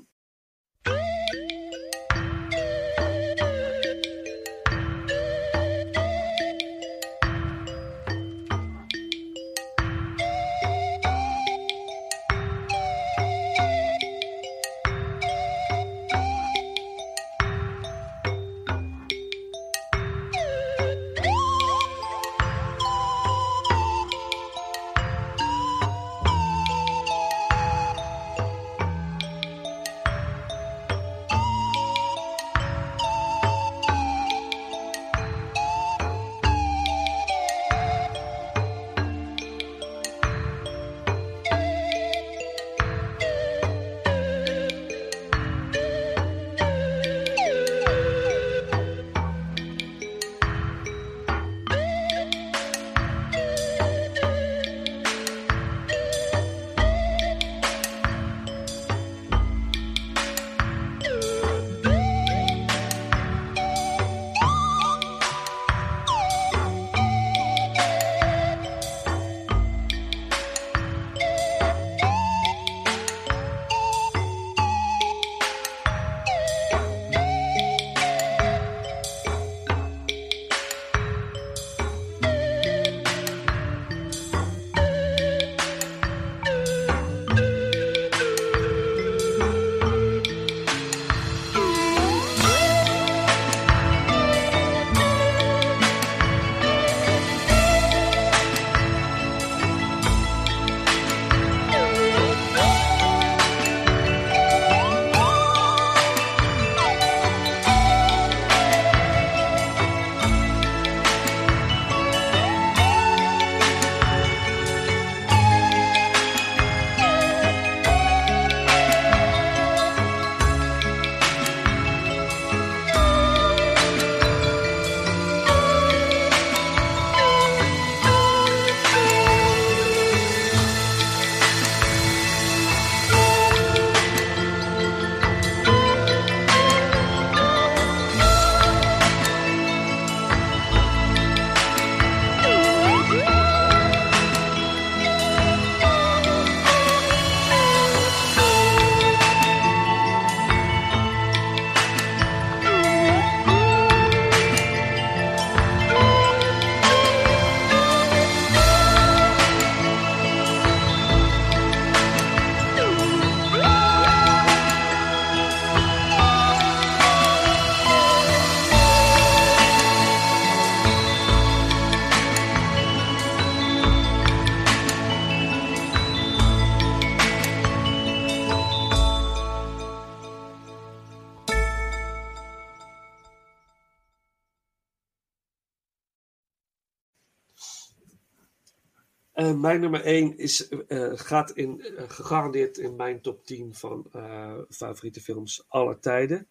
Speaker 4: mijn nummer 1 is, eh, gaat in, eh, gegarandeerd in mijn top 10 van eh, favoriete films aller tijden.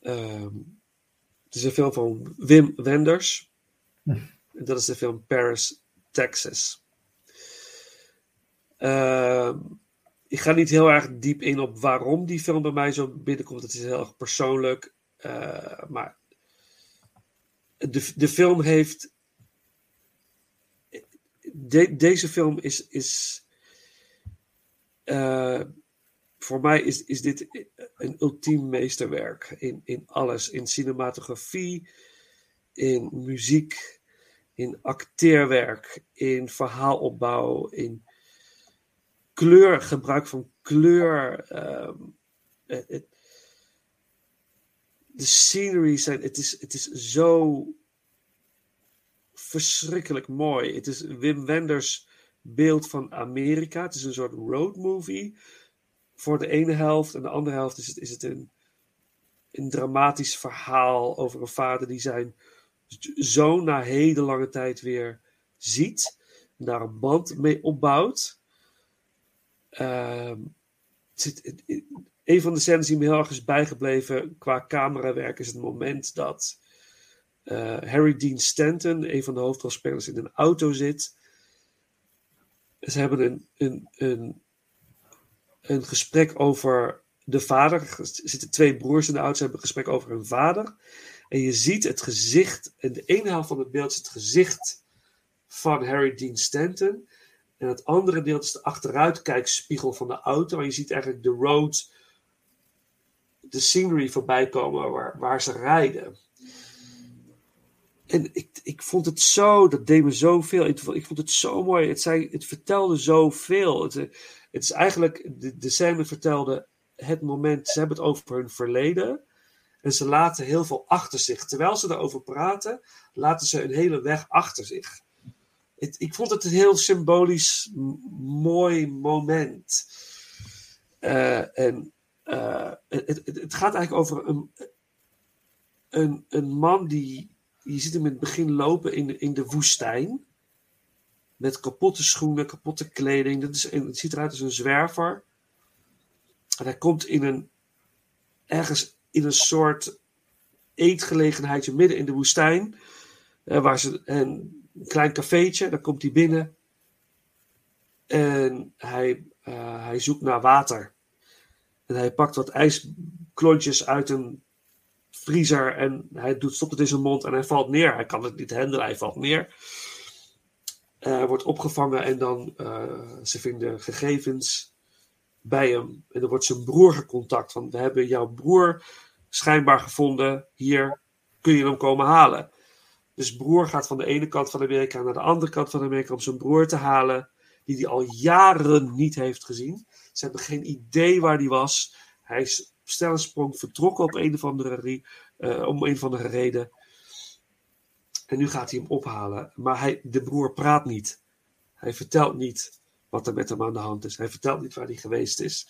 Speaker 4: Ehm, het is een film van Wim Wenders. En dat is de film Paris, Texas. Ehm, ik ga niet heel erg diep in op waarom die film bij mij zo binnenkomt. Het is heel erg persoonlijk. Eh, maar de, de film heeft. De- deze film is. is eh, voor mij is, is dit een ultiem meesterwerk. In, in alles. In cinematografie, in muziek, in acteerwerk, in verhaalopbouw, in kleur, gebruik van kleur. ehm, het- het- de scenery zijn, het is, het is zo verschrikkelijk mooi. Het is Wim Wenders beeld van Amerika. Het is een soort road movie voor de ene helft. En de andere helft is het, is het een, een dramatisch verhaal over een vader die zijn zoon na hele lange tijd weer ziet. Daar een band mee opbouwt. Ehm, een van de scènes die me heel erg is bijgebleven qua camerawerk is het moment dat eh, Harry Dean Stanton, een van de hoofdrolspelers, in een auto zit. Ze hebben een, een, een, gesprek over de vader. Er zitten twee broers in de auto, ze hebben een gesprek over hun vader. En je ziet het gezicht, en de ene helft van het beeld is het gezicht van Harry Dean Stanton. En het andere deel is de achteruitkijkspiegel van de auto. En je ziet eigenlijk de road, de scenery voorbij komen waar, waar ze rijden. En ik, ik vond het zo, dat deed me zoveel. Ik, vond- het zo mooi. Het, zei, het vertelde zoveel. Het, eh, het is eigenlijk, de, de scène vertelde het moment, ze hebben het over hun verleden. En ze laten heel veel achter zich. Terwijl ze daarover praten, laten ze een hele weg achter zich. Het, ik vond het een heel symbolisch mooi moment. Eh, en eh, het, het, het gaat eigenlijk over een, een, een man die. Je ziet hem in het begin lopen in de, in de woestijn. Met kapotte schoenen, kapotte kleding. Dat is, het ziet eruit als een zwerver. En hij komt in een. ergens in een soort eetgelegenheidje midden in de woestijn. eh, waar ze, en een klein cafeetje, daar komt hij binnen. En hij, eh, hij zoekt naar water. En hij pakt wat ijsklontjes uit een vriezer en hij doet, stopt het in zijn mond en hij valt neer. Hij kan het niet handelen, hij valt neer. Eh, Hij wordt opgevangen en dan eh, ze vinden gegevens bij hem. En dan wordt zijn broer gecontact. Van we hebben jouw broer schijnbaar gevonden. Hier kun je hem komen halen. Dus broer gaat van de ene kant van Amerika naar de andere kant van Amerika om zijn broer te halen. Die hij al jaren niet heeft gezien. Ze hebben geen idee waar die was. Hij is op stel en sprong vertrokken op een of andere, eh, om een of andere reden. En nu gaat hij hem ophalen. Maar hij, de broer praat niet. Hij vertelt niet wat er met hem aan de hand is. Hij vertelt niet waar hij geweest is.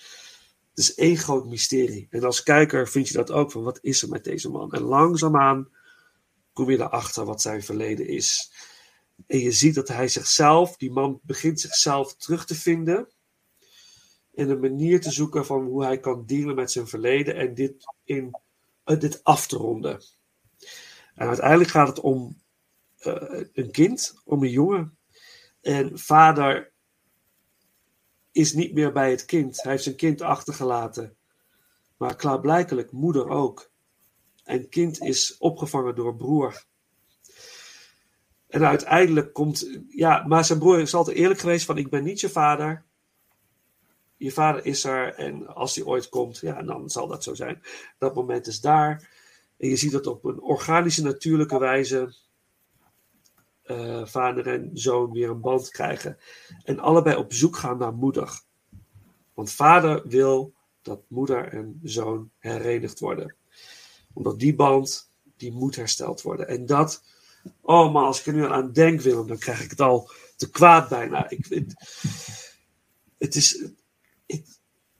Speaker 4: Het is één groot mysterie. En als kijker vind je dat ook van wat is er met deze man? En langzaamaan kom je erachter wat zijn verleden is. En je ziet dat hij zichzelf, die man begint zichzelf terug te vinden. En een manier te zoeken van hoe hij kan dealen met zijn verleden en dit, in, eh, dit af te ronden. En uiteindelijk gaat het om eh, een kind, om een jongen. En vader is niet meer bij het kind. Hij heeft zijn kind achtergelaten. Maar klaarblijkelijk moeder ook. En kind is opgevangen door broer. En uiteindelijk komt. Ja, maar zijn broer is altijd eerlijk geweest: van ik ben niet je vader. Je vader is er en als hij ooit komt, ja, dan zal dat zo zijn. Dat moment is daar. En je ziet dat op een organische, natuurlijke wijze. eh, vader en zoon weer een band krijgen. En allebei op zoek gaan naar moeder. Want vader wil dat moeder en zoon herenigd worden. Omdat die band, die moet hersteld worden. En dat, oh man, als ik er nu aan denk Willem, dan krijg ik het al te kwaad bijna. Ik, het is,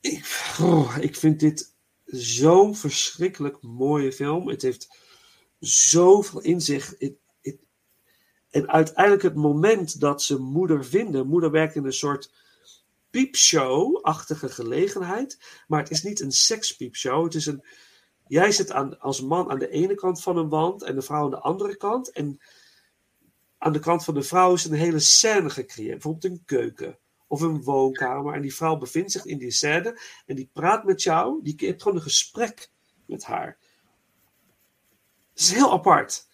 Speaker 4: ik, oh, ik vind dit zo'n verschrikkelijk mooie film. Het heeft zoveel in zich. Het- het- en uiteindelijk het moment dat ze moeder vinden. Moeder werkt in een soort piepshow-achtige gelegenheid. Maar het is niet een sekspiepshow. Het is een. Jij zit aan, als man aan de ene kant van een wand en de vrouw aan de andere kant. En aan de kant van de vrouw is een hele scène gecreëerd. Bijvoorbeeld een keuken of een woonkamer. En die vrouw bevindt zich in die scène en die praat met jou. Die hebt gewoon een gesprek met haar. Het is heel apart.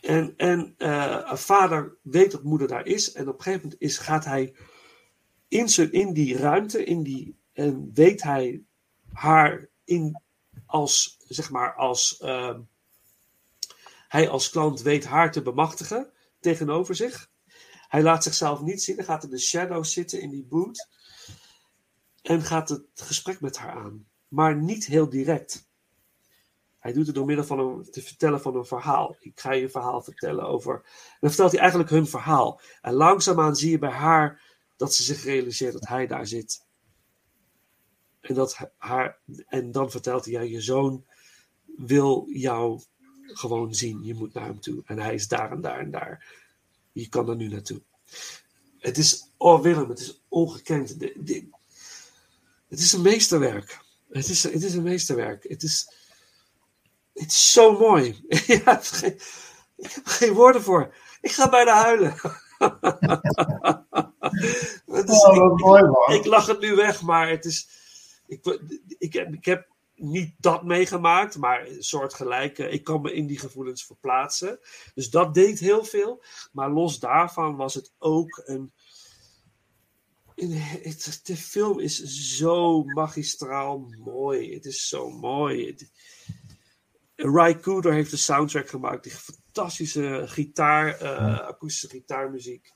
Speaker 4: En, en eh, vader weet dat moeder daar is. En op een gegeven moment is, gaat hij in, zijn, in die ruimte, in die, en weet hij haar in als, zeg maar, als ehm, hij als klant weet haar te bemachtigen tegenover zich. Hij laat zichzelf niet zien, hij gaat in de shadow zitten in die boot en gaat het gesprek met haar aan, maar niet heel direct. Hij doet het door middel van een, te vertellen van een verhaal. Ik ga je een verhaal vertellen over. En dan vertelt hij eigenlijk hun verhaal. En langzaamaan zie je bij haar dat ze zich realiseert dat hij daar zit. En, dat haar, en dan vertelt hij, ja, je zoon wil jou gewoon zien. Je moet naar hem toe. En hij is daar en daar en daar. Je kan er nu naartoe. Het is, oh Willem, het is ongekend. De, de, het is een meesterwerk. Het is, het is een meesterwerk. Het is, het is zo mooi. ik, heb geen, ik heb geen woorden voor. Ik ga bijna huilen. Is-
Speaker 5: Oh, wat mooi man.
Speaker 4: ik lach het nu weg, maar het is. Ik, ik, heb, ik heb niet dat meegemaakt, maar een soort gelijke. Ik kan me in die gevoelens verplaatsen. Dus dat deed heel veel. Maar los daarvan was het ook een. het, de film is zo magistraal mooi. Het is zo mooi. Ry Cooder heeft de soundtrack gemaakt. Die fantastische gitaar, eh, akoestische gitaarmuziek.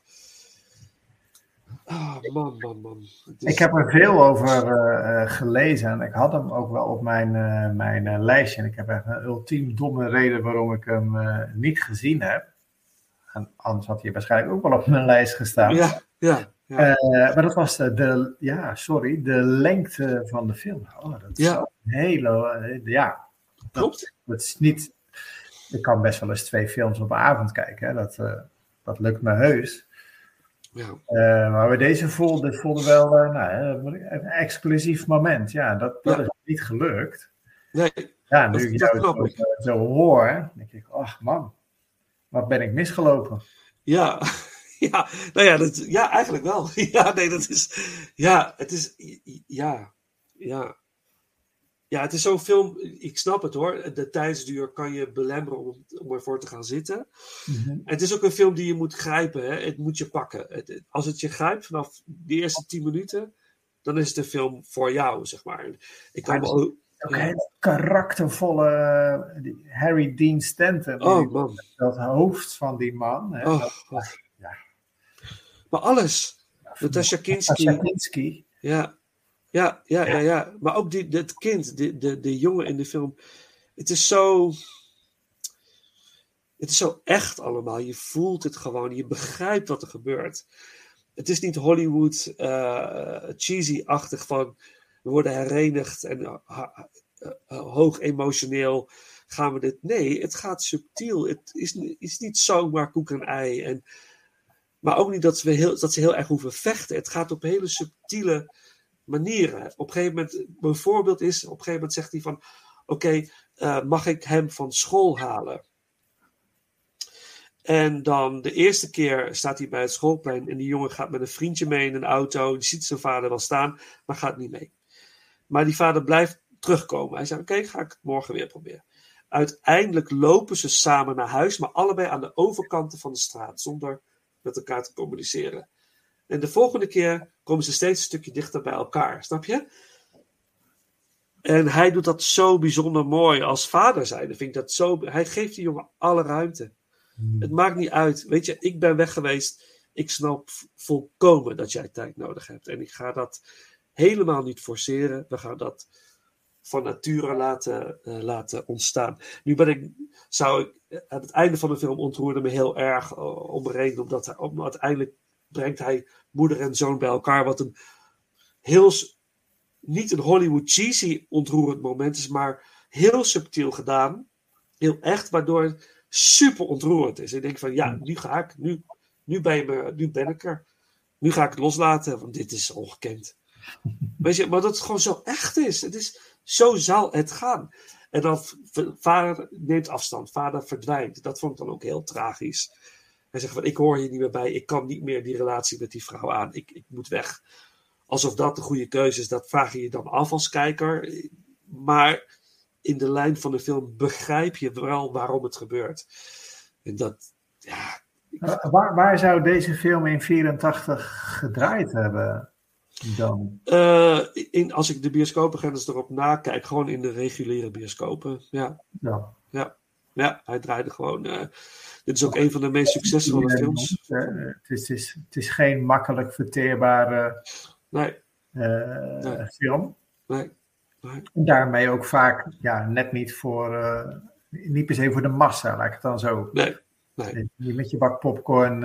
Speaker 4: Ah, man, man, man. Het is-
Speaker 5: Ik heb er veel over eh, eh, gelezen en ik had hem ook wel op mijn, eh, mijn lijstje. En ik heb echt een ultiem domme reden waarom ik hem niet gezien heb. En anders had hij waarschijnlijk ook wel op mijn lijst gestaan.
Speaker 4: Ja, ja, ja.
Speaker 5: Maar dat was de, de, ja, sorry, de lengte van de film. Oh, dat is
Speaker 4: Ja.
Speaker 5: een hele, ja,
Speaker 4: klopt.
Speaker 5: dat is niet, ik kan best wel eens twee films op een avond kijken. Hè. Dat, dat lukt me heus.
Speaker 4: Ja,
Speaker 5: Eh, maar bij deze voelde, voelde wel eh, nou, een exclusief moment. Ja, dat, dat
Speaker 4: Ja.
Speaker 5: is niet gelukt.
Speaker 4: nee,
Speaker 5: Ja,
Speaker 4: Dat-
Speaker 5: nu ik
Speaker 4: dat
Speaker 5: jou
Speaker 4: snap
Speaker 5: zo,
Speaker 4: ik.
Speaker 5: eh, zo hoor, denk ik, ach man, wat ben ik misgelopen.
Speaker 4: ja, ja, nou ja, dat, ja, eigenlijk wel. Ja, nee, dat is, ja, het is, ja, ja. Ja, het is zo'n film, ik snap het hoor. De tijdsduur kan je belemmeren om, om ervoor te gaan zitten. En het is ook een film die je moet grijpen. Hè? Het moet je pakken. Het- als het je grijpt vanaf de eerste tien minuten, dan is het een film voor jou, zeg maar. Ik kan me ook,
Speaker 5: Ook een hele karaktervolle eh, Harry Dean Stanton.
Speaker 4: oh man.
Speaker 5: Dat hoofd van die man. Hè,
Speaker 4: Oh,
Speaker 5: dat- ja.
Speaker 4: Maar alles. Natasha Kinski.
Speaker 5: Schakinski.
Speaker 4: Ja. Ja, ja, ja, ja. Maar ook die, dat kind, de, de, de jongen in de film. Het is zo. Het is zo echt allemaal. Je voelt het gewoon. Je begrijpt wat er gebeurt. Het is niet Hollywood eh, cheesy-achtig van. We worden herenigd en eh, eh, hoog emotioneel gaan we dit. Nee, het gaat subtiel. Het is, is niet zomaar koek en ei. En, maar ook niet dat, we heel, dat ze heel erg hoeven vechten. Het gaat op hele subtiele manieren. Op een gegeven moment, mijn voorbeeld is, op een gegeven moment zegt hij van, oké, eh, mag ik hem van school halen? En dan de eerste keer staat hij bij het schoolplein en die jongen gaat met een vriendje mee in een auto. Die ziet zijn vader wel staan, maar gaat niet mee. Maar die vader blijft terugkomen. Hij zegt, oké, ga ik het morgen weer proberen. Uiteindelijk lopen ze samen naar huis, maar allebei aan de overkanten van de straat, zonder met elkaar te communiceren. En de volgende keer komen ze steeds een stukje dichter bij elkaar, snap je? En hij doet dat zo bijzonder mooi als vader zijnde. Vind ik dat zo. Hij geeft die jongen alle ruimte. Het maakt niet uit. Weet je, ik ben weg geweest. Ik snap volkomen dat jij tijd nodig hebt. En ik ga dat helemaal niet forceren. We gaan dat van nature laten, eh, laten ontstaan. Nu ben ik, zou ik, aan het einde van de film ontroerde me heel erg eh, om reden, omdat hij, om, uiteindelijk brengt hij moeder en zoon bij elkaar, wat een heel, niet een Hollywood cheesy ontroerend moment is, maar heel subtiel gedaan. Heel echt, waardoor het super ontroerend is. Ik denk van, ja, nu ga ik, nu, nu, ben, je me, nu ben ik er. Nu ga ik het loslaten, want dit is ongekend. Weet je, maar dat het gewoon zo echt is. Het is zo zal het gaan. En dan vader neemt afstand, vader verdwijnt. Dat vond ik dan ook heel tragisch. Hij zegt van, ik hoor hier niet meer bij. Ik kan niet meer die relatie met die vrouw aan. Ik, ik moet weg. Alsof dat de goede keuze is, dat vraag je je dan af als kijker. Maar in de lijn van de film begrijp je wel waarom het gebeurt. En dat, ja,
Speaker 5: Eh, Waar, waar zou deze film in 84 gedraaid hebben dan?
Speaker 4: Eh, in, als ik de bioscopengrens erop nakijk, gewoon in de reguliere bioscopen. Ja,
Speaker 5: Ja.
Speaker 4: ja, ja hij draaide gewoon. eh, dit is ook een van de meest succesvolle films.
Speaker 5: Het is, het, is, het is geen makkelijk verteerbare
Speaker 4: Nee,
Speaker 5: eh,
Speaker 4: Nee.
Speaker 5: film.
Speaker 4: nee,
Speaker 5: daarmee ook vaak ja, net niet voor, eh, niet per se voor de massa, laat ik het dan zo.
Speaker 4: nee, nee.
Speaker 5: Niet met je bak popcorn.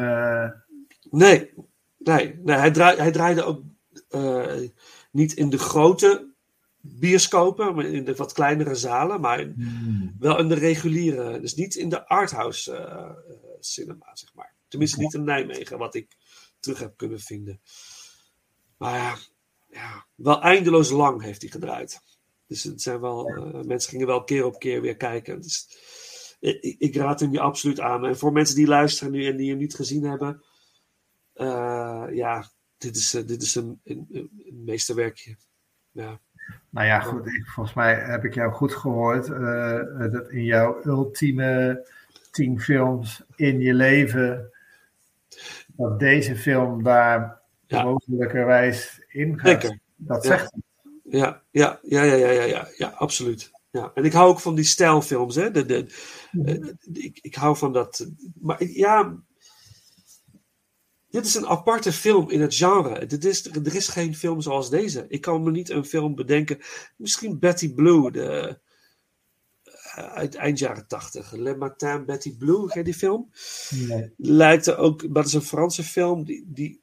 Speaker 4: Nee, nee, nee hij, draai, hij draaide ook niet in de grote bioscopen, in de wat kleinere zalen, maar in- wel in de reguliere, dus niet in de arthouse eh, eh, cinema, zeg maar. Tenminste niet in Nijmegen, wat ik terug heb kunnen vinden. Maar ja, ja wel eindeloos lang heeft hij gedraaid. Dus het zijn wel, eh, mensen gingen wel keer op keer weer kijken. Dus, ik, ik raad hem je absoluut aan. En voor mensen die luisteren nu en die hem niet gezien hebben, eh, ja, dit is, eh, dit is een, een, een meesterwerkje. Ja.
Speaker 5: Nou ja, goed. Ik, volgens mij heb ik jou goed gehoord. eh, dat in jouw ultieme tien films in je leven. dat deze film daar
Speaker 4: Ja.
Speaker 5: mogelijkerwijs in gaat.
Speaker 4: Zeker.
Speaker 5: Dat
Speaker 4: Ja.
Speaker 5: zegt
Speaker 4: Ja, ja, ja, ja, ja, ja, ja, ja, absoluut. Ja. En ik hou ook van die stijlfilms, hè. De, de, eh, ik, ik hou van dat. Maar ja, dit is een aparte film in het genre. Dit is, er is geen film zoals deze. Ik kan me niet een film bedenken. Misschien Betty Blue, de, eh, uit eind jaren tachtig. Le Matin Betty Blue, ken je die film?
Speaker 5: Nee.
Speaker 4: lijkt er ook, dat is een Franse film, die, die,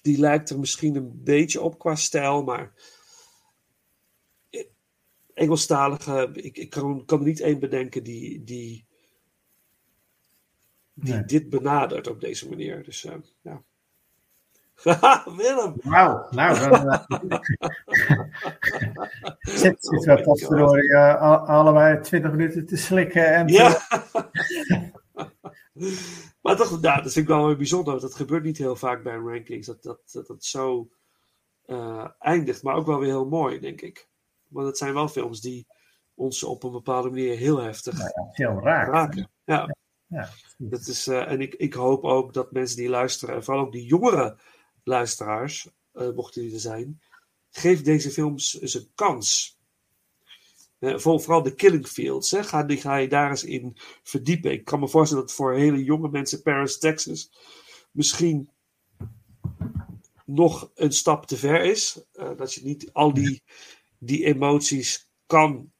Speaker 4: die lijkt er misschien een beetje op qua stijl, maar Engelstalige, ik, ik kan, kan er niet één bedenken die, die, die
Speaker 5: Nee.
Speaker 4: dit benadert op deze manier. Dus eh, ja. Willem!
Speaker 5: Wauw, nou dan. eh, zit, zit wel potverdorie eh, al- allebei 20 minuten te slikken. En
Speaker 4: Ja! maar toch, nou, dat vind ik wel weer bijzonder. Dat gebeurt niet heel vaak bij rankings. Dat dat, dat, dat zo eh, eindigt. Maar ook wel weer heel mooi, denk ik. Want het zijn wel films die ons op een bepaalde manier heel heftig
Speaker 5: heel raar.
Speaker 4: raken. Ja. Dat is, eh, en ik, ik hoop ook dat mensen die luisteren, en vooral ook die jongere luisteraars, eh, mochten die er zijn, geef deze films eens een kans. Eh, voor- vooral de Killing Fields, hè, ga, die, ga je daar eens in verdiepen. Ik kan me voorstellen dat voor hele jonge mensen Paris, Texas misschien nog een stap te ver is. Dat je niet al die, die emoties kan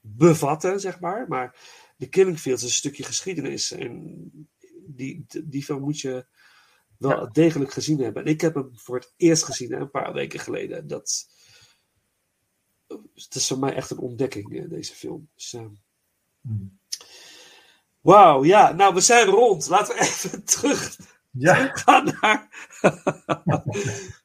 Speaker 4: bevatten, zeg maar. Maar de Killing Fields is een stukje geschiedenis. En die, die film moet je wel
Speaker 5: Ja.
Speaker 4: degelijk gezien hebben. En ik heb hem voor het eerst gezien, een paar weken geleden. Dat, het is voor mij echt een ontdekking, eh, deze film. Dus, eh, Wauw, ja, nou we zijn rond. Laten we even terug
Speaker 5: Ja,
Speaker 4: gaan naar.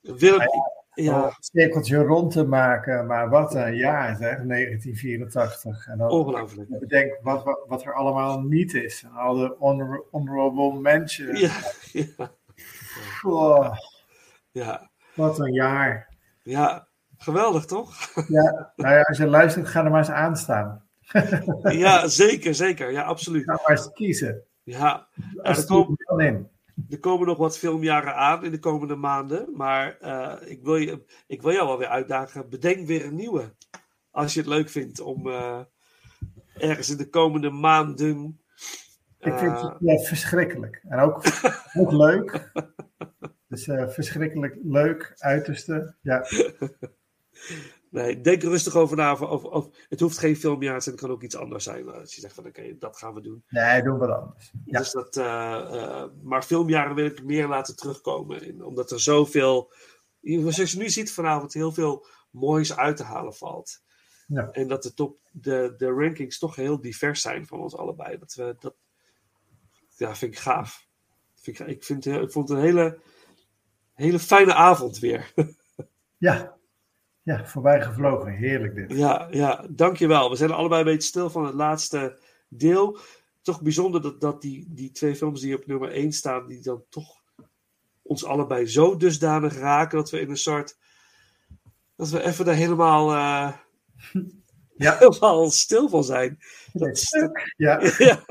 Speaker 4: Willem, ja,
Speaker 5: een cirkeltje rond te maken, maar wat een jaar zeg, 1984. En dan
Speaker 4: ongelooflijk.
Speaker 5: bedenk wat, wat, wat er allemaal niet is. En al de honor, honorable mentions.
Speaker 4: Ja, ja,
Speaker 5: Oh,
Speaker 4: ja,
Speaker 5: wat een jaar.
Speaker 4: ja, geweldig toch?
Speaker 5: Ja, nou ja, als je luistert, ga er maar eens aan staan.
Speaker 4: Ja, zeker, zeker. Ja, absoluut.
Speaker 5: Ga maar eens kiezen.
Speaker 4: Ja, ja
Speaker 5: Als
Speaker 4: er, komen,
Speaker 5: in.
Speaker 4: Er komen nog wat filmjaren aan in de komende maanden. Maar eh, ik, wil je, ik wil jou wel weer uitdagen. Bedenk weer een nieuwe. Als je het leuk vindt om eh, ergens in de komende maanden.
Speaker 5: Ik vind
Speaker 4: eh,
Speaker 5: het ja, verschrikkelijk. En ook, ook leuk. Dus eh, verschrikkelijk leuk, uiterste. Ja,
Speaker 4: Nee, denk er rustig over na. Of, of, of- het hoeft geen filmjaar te zijn, het kan ook iets anders zijn. Als je zegt van oké, dat gaan we doen.
Speaker 5: nee, doen we anders. Ja.
Speaker 4: Dus dat, eh, maar filmjaren wil ik meer laten terugkomen. In, omdat er zoveel, zoals je nu ziet vanavond, heel veel moois uit te halen valt.
Speaker 5: Ja.
Speaker 4: En dat de, top, de, de rankings toch heel divers zijn van ons allebei. Dat we, dat, ja, vind ik gaaf. Vind ik, ik, vind, ik vond het een hele, hele fijne avond weer.
Speaker 5: Ja. Ja, voorbij gevlogen. Heerlijk dit.
Speaker 4: Ja, ja, dankjewel. We zijn allebei een beetje stil van het laatste deel. toch bijzonder dat, dat die, die twee films die op nummer 1 staan, die dan toch ons allebei zo dusdanig raken dat we in een soort. dat we even er helemaal. eh,
Speaker 5: Ja.
Speaker 4: helemaal stil van zijn. Dat
Speaker 5: Ja,
Speaker 4: ja.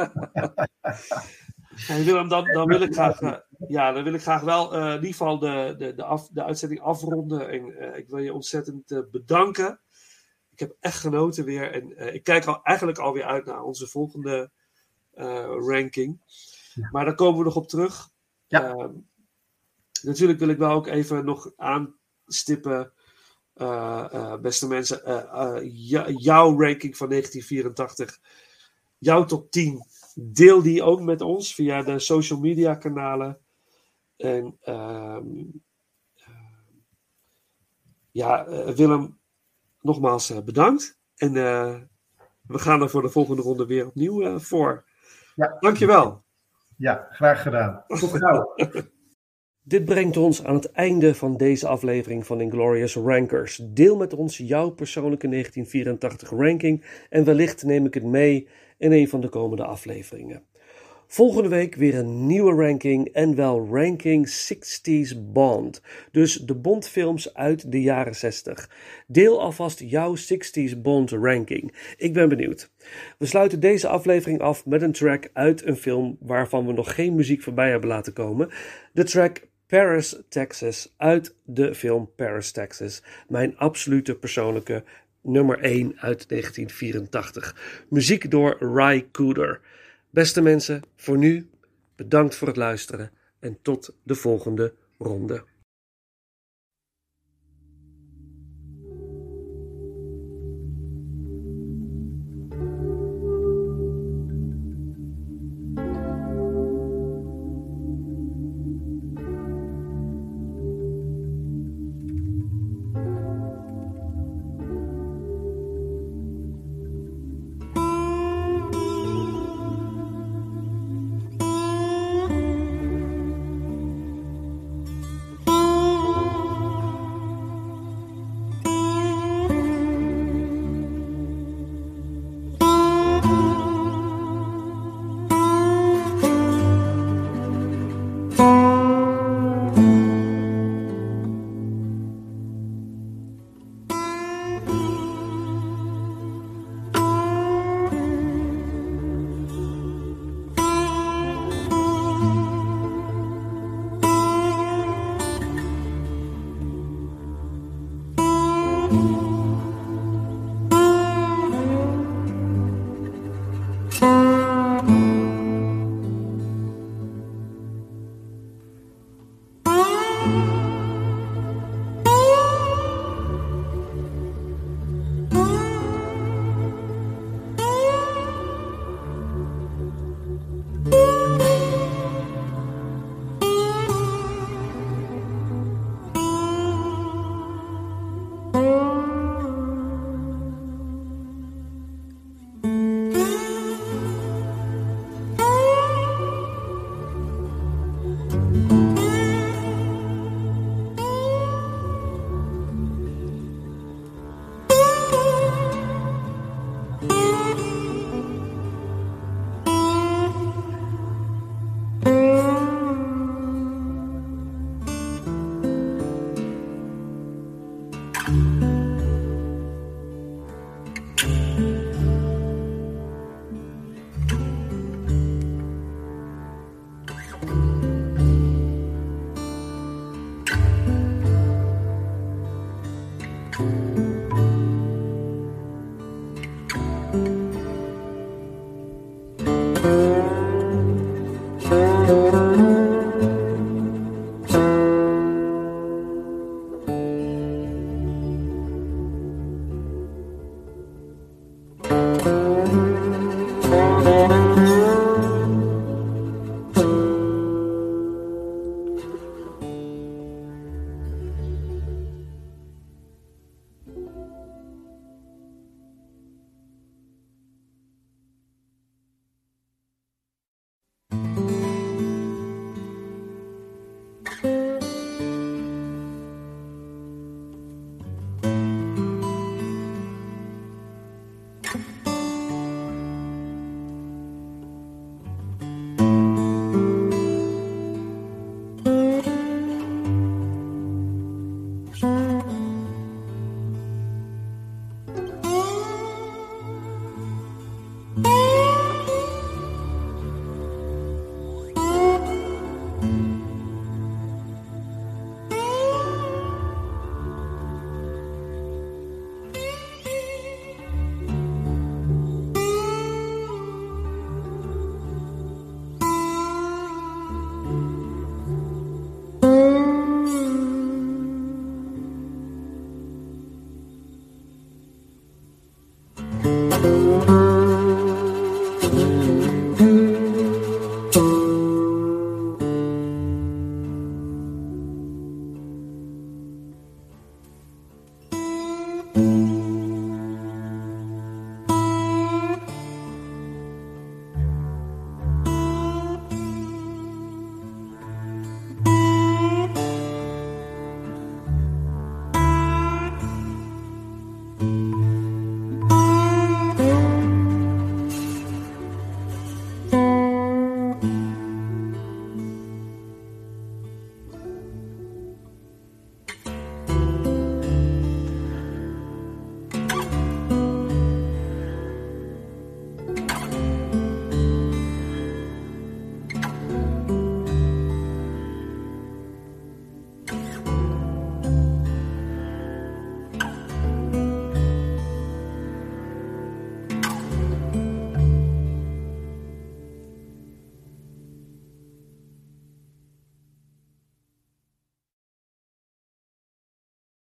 Speaker 4: En Willem, dan, dan wil ik graag, eh, ja, dan wil ik graag wel eh, in ieder geval de, de, de, af, de uitzending afronden. En eh, ik wil je ontzettend bedanken. Ik heb echt genoten weer. En ik kijk al, eigenlijk alweer uit naar onze volgende ranking. Maar daar komen we nog op terug.
Speaker 5: Ja.
Speaker 4: Ehm, natuurlijk wil ik wel ook even nog aanstippen. beste mensen, jou- jouw ranking van 1984, jouw top 10, deel die ook met ons via de social media kanalen. En ehm, eh, ja, eh, Willem, nogmaals eh, bedankt. En eh, we gaan er voor de volgende ronde weer opnieuw voor.
Speaker 5: Ja.
Speaker 4: Dankjewel.
Speaker 5: ja, graag gedaan. Tot gauw.
Speaker 4: Dit brengt ons aan het einde van deze aflevering van Inglorious Rankers. Deel met ons jouw persoonlijke 1984 ranking en wellicht neem ik het mee in een van de komende afleveringen. Volgende week weer een nieuwe ranking en wel ranking 60s Bond. Dus de Bondfilms uit de jaren 60. Deel alvast jouw 60s Bond ranking. Ik ben benieuwd. We sluiten deze aflevering af met een track uit een film waarvan we nog geen muziek voorbij hebben laten komen. De track Paris, Texas uit de film Paris, Texas. Mijn absolute persoonlijke nummer 1 uit 1984. Muziek door Ry Cooder. Beste mensen, voor nu bedankt voor het luisteren en tot de volgende ronde.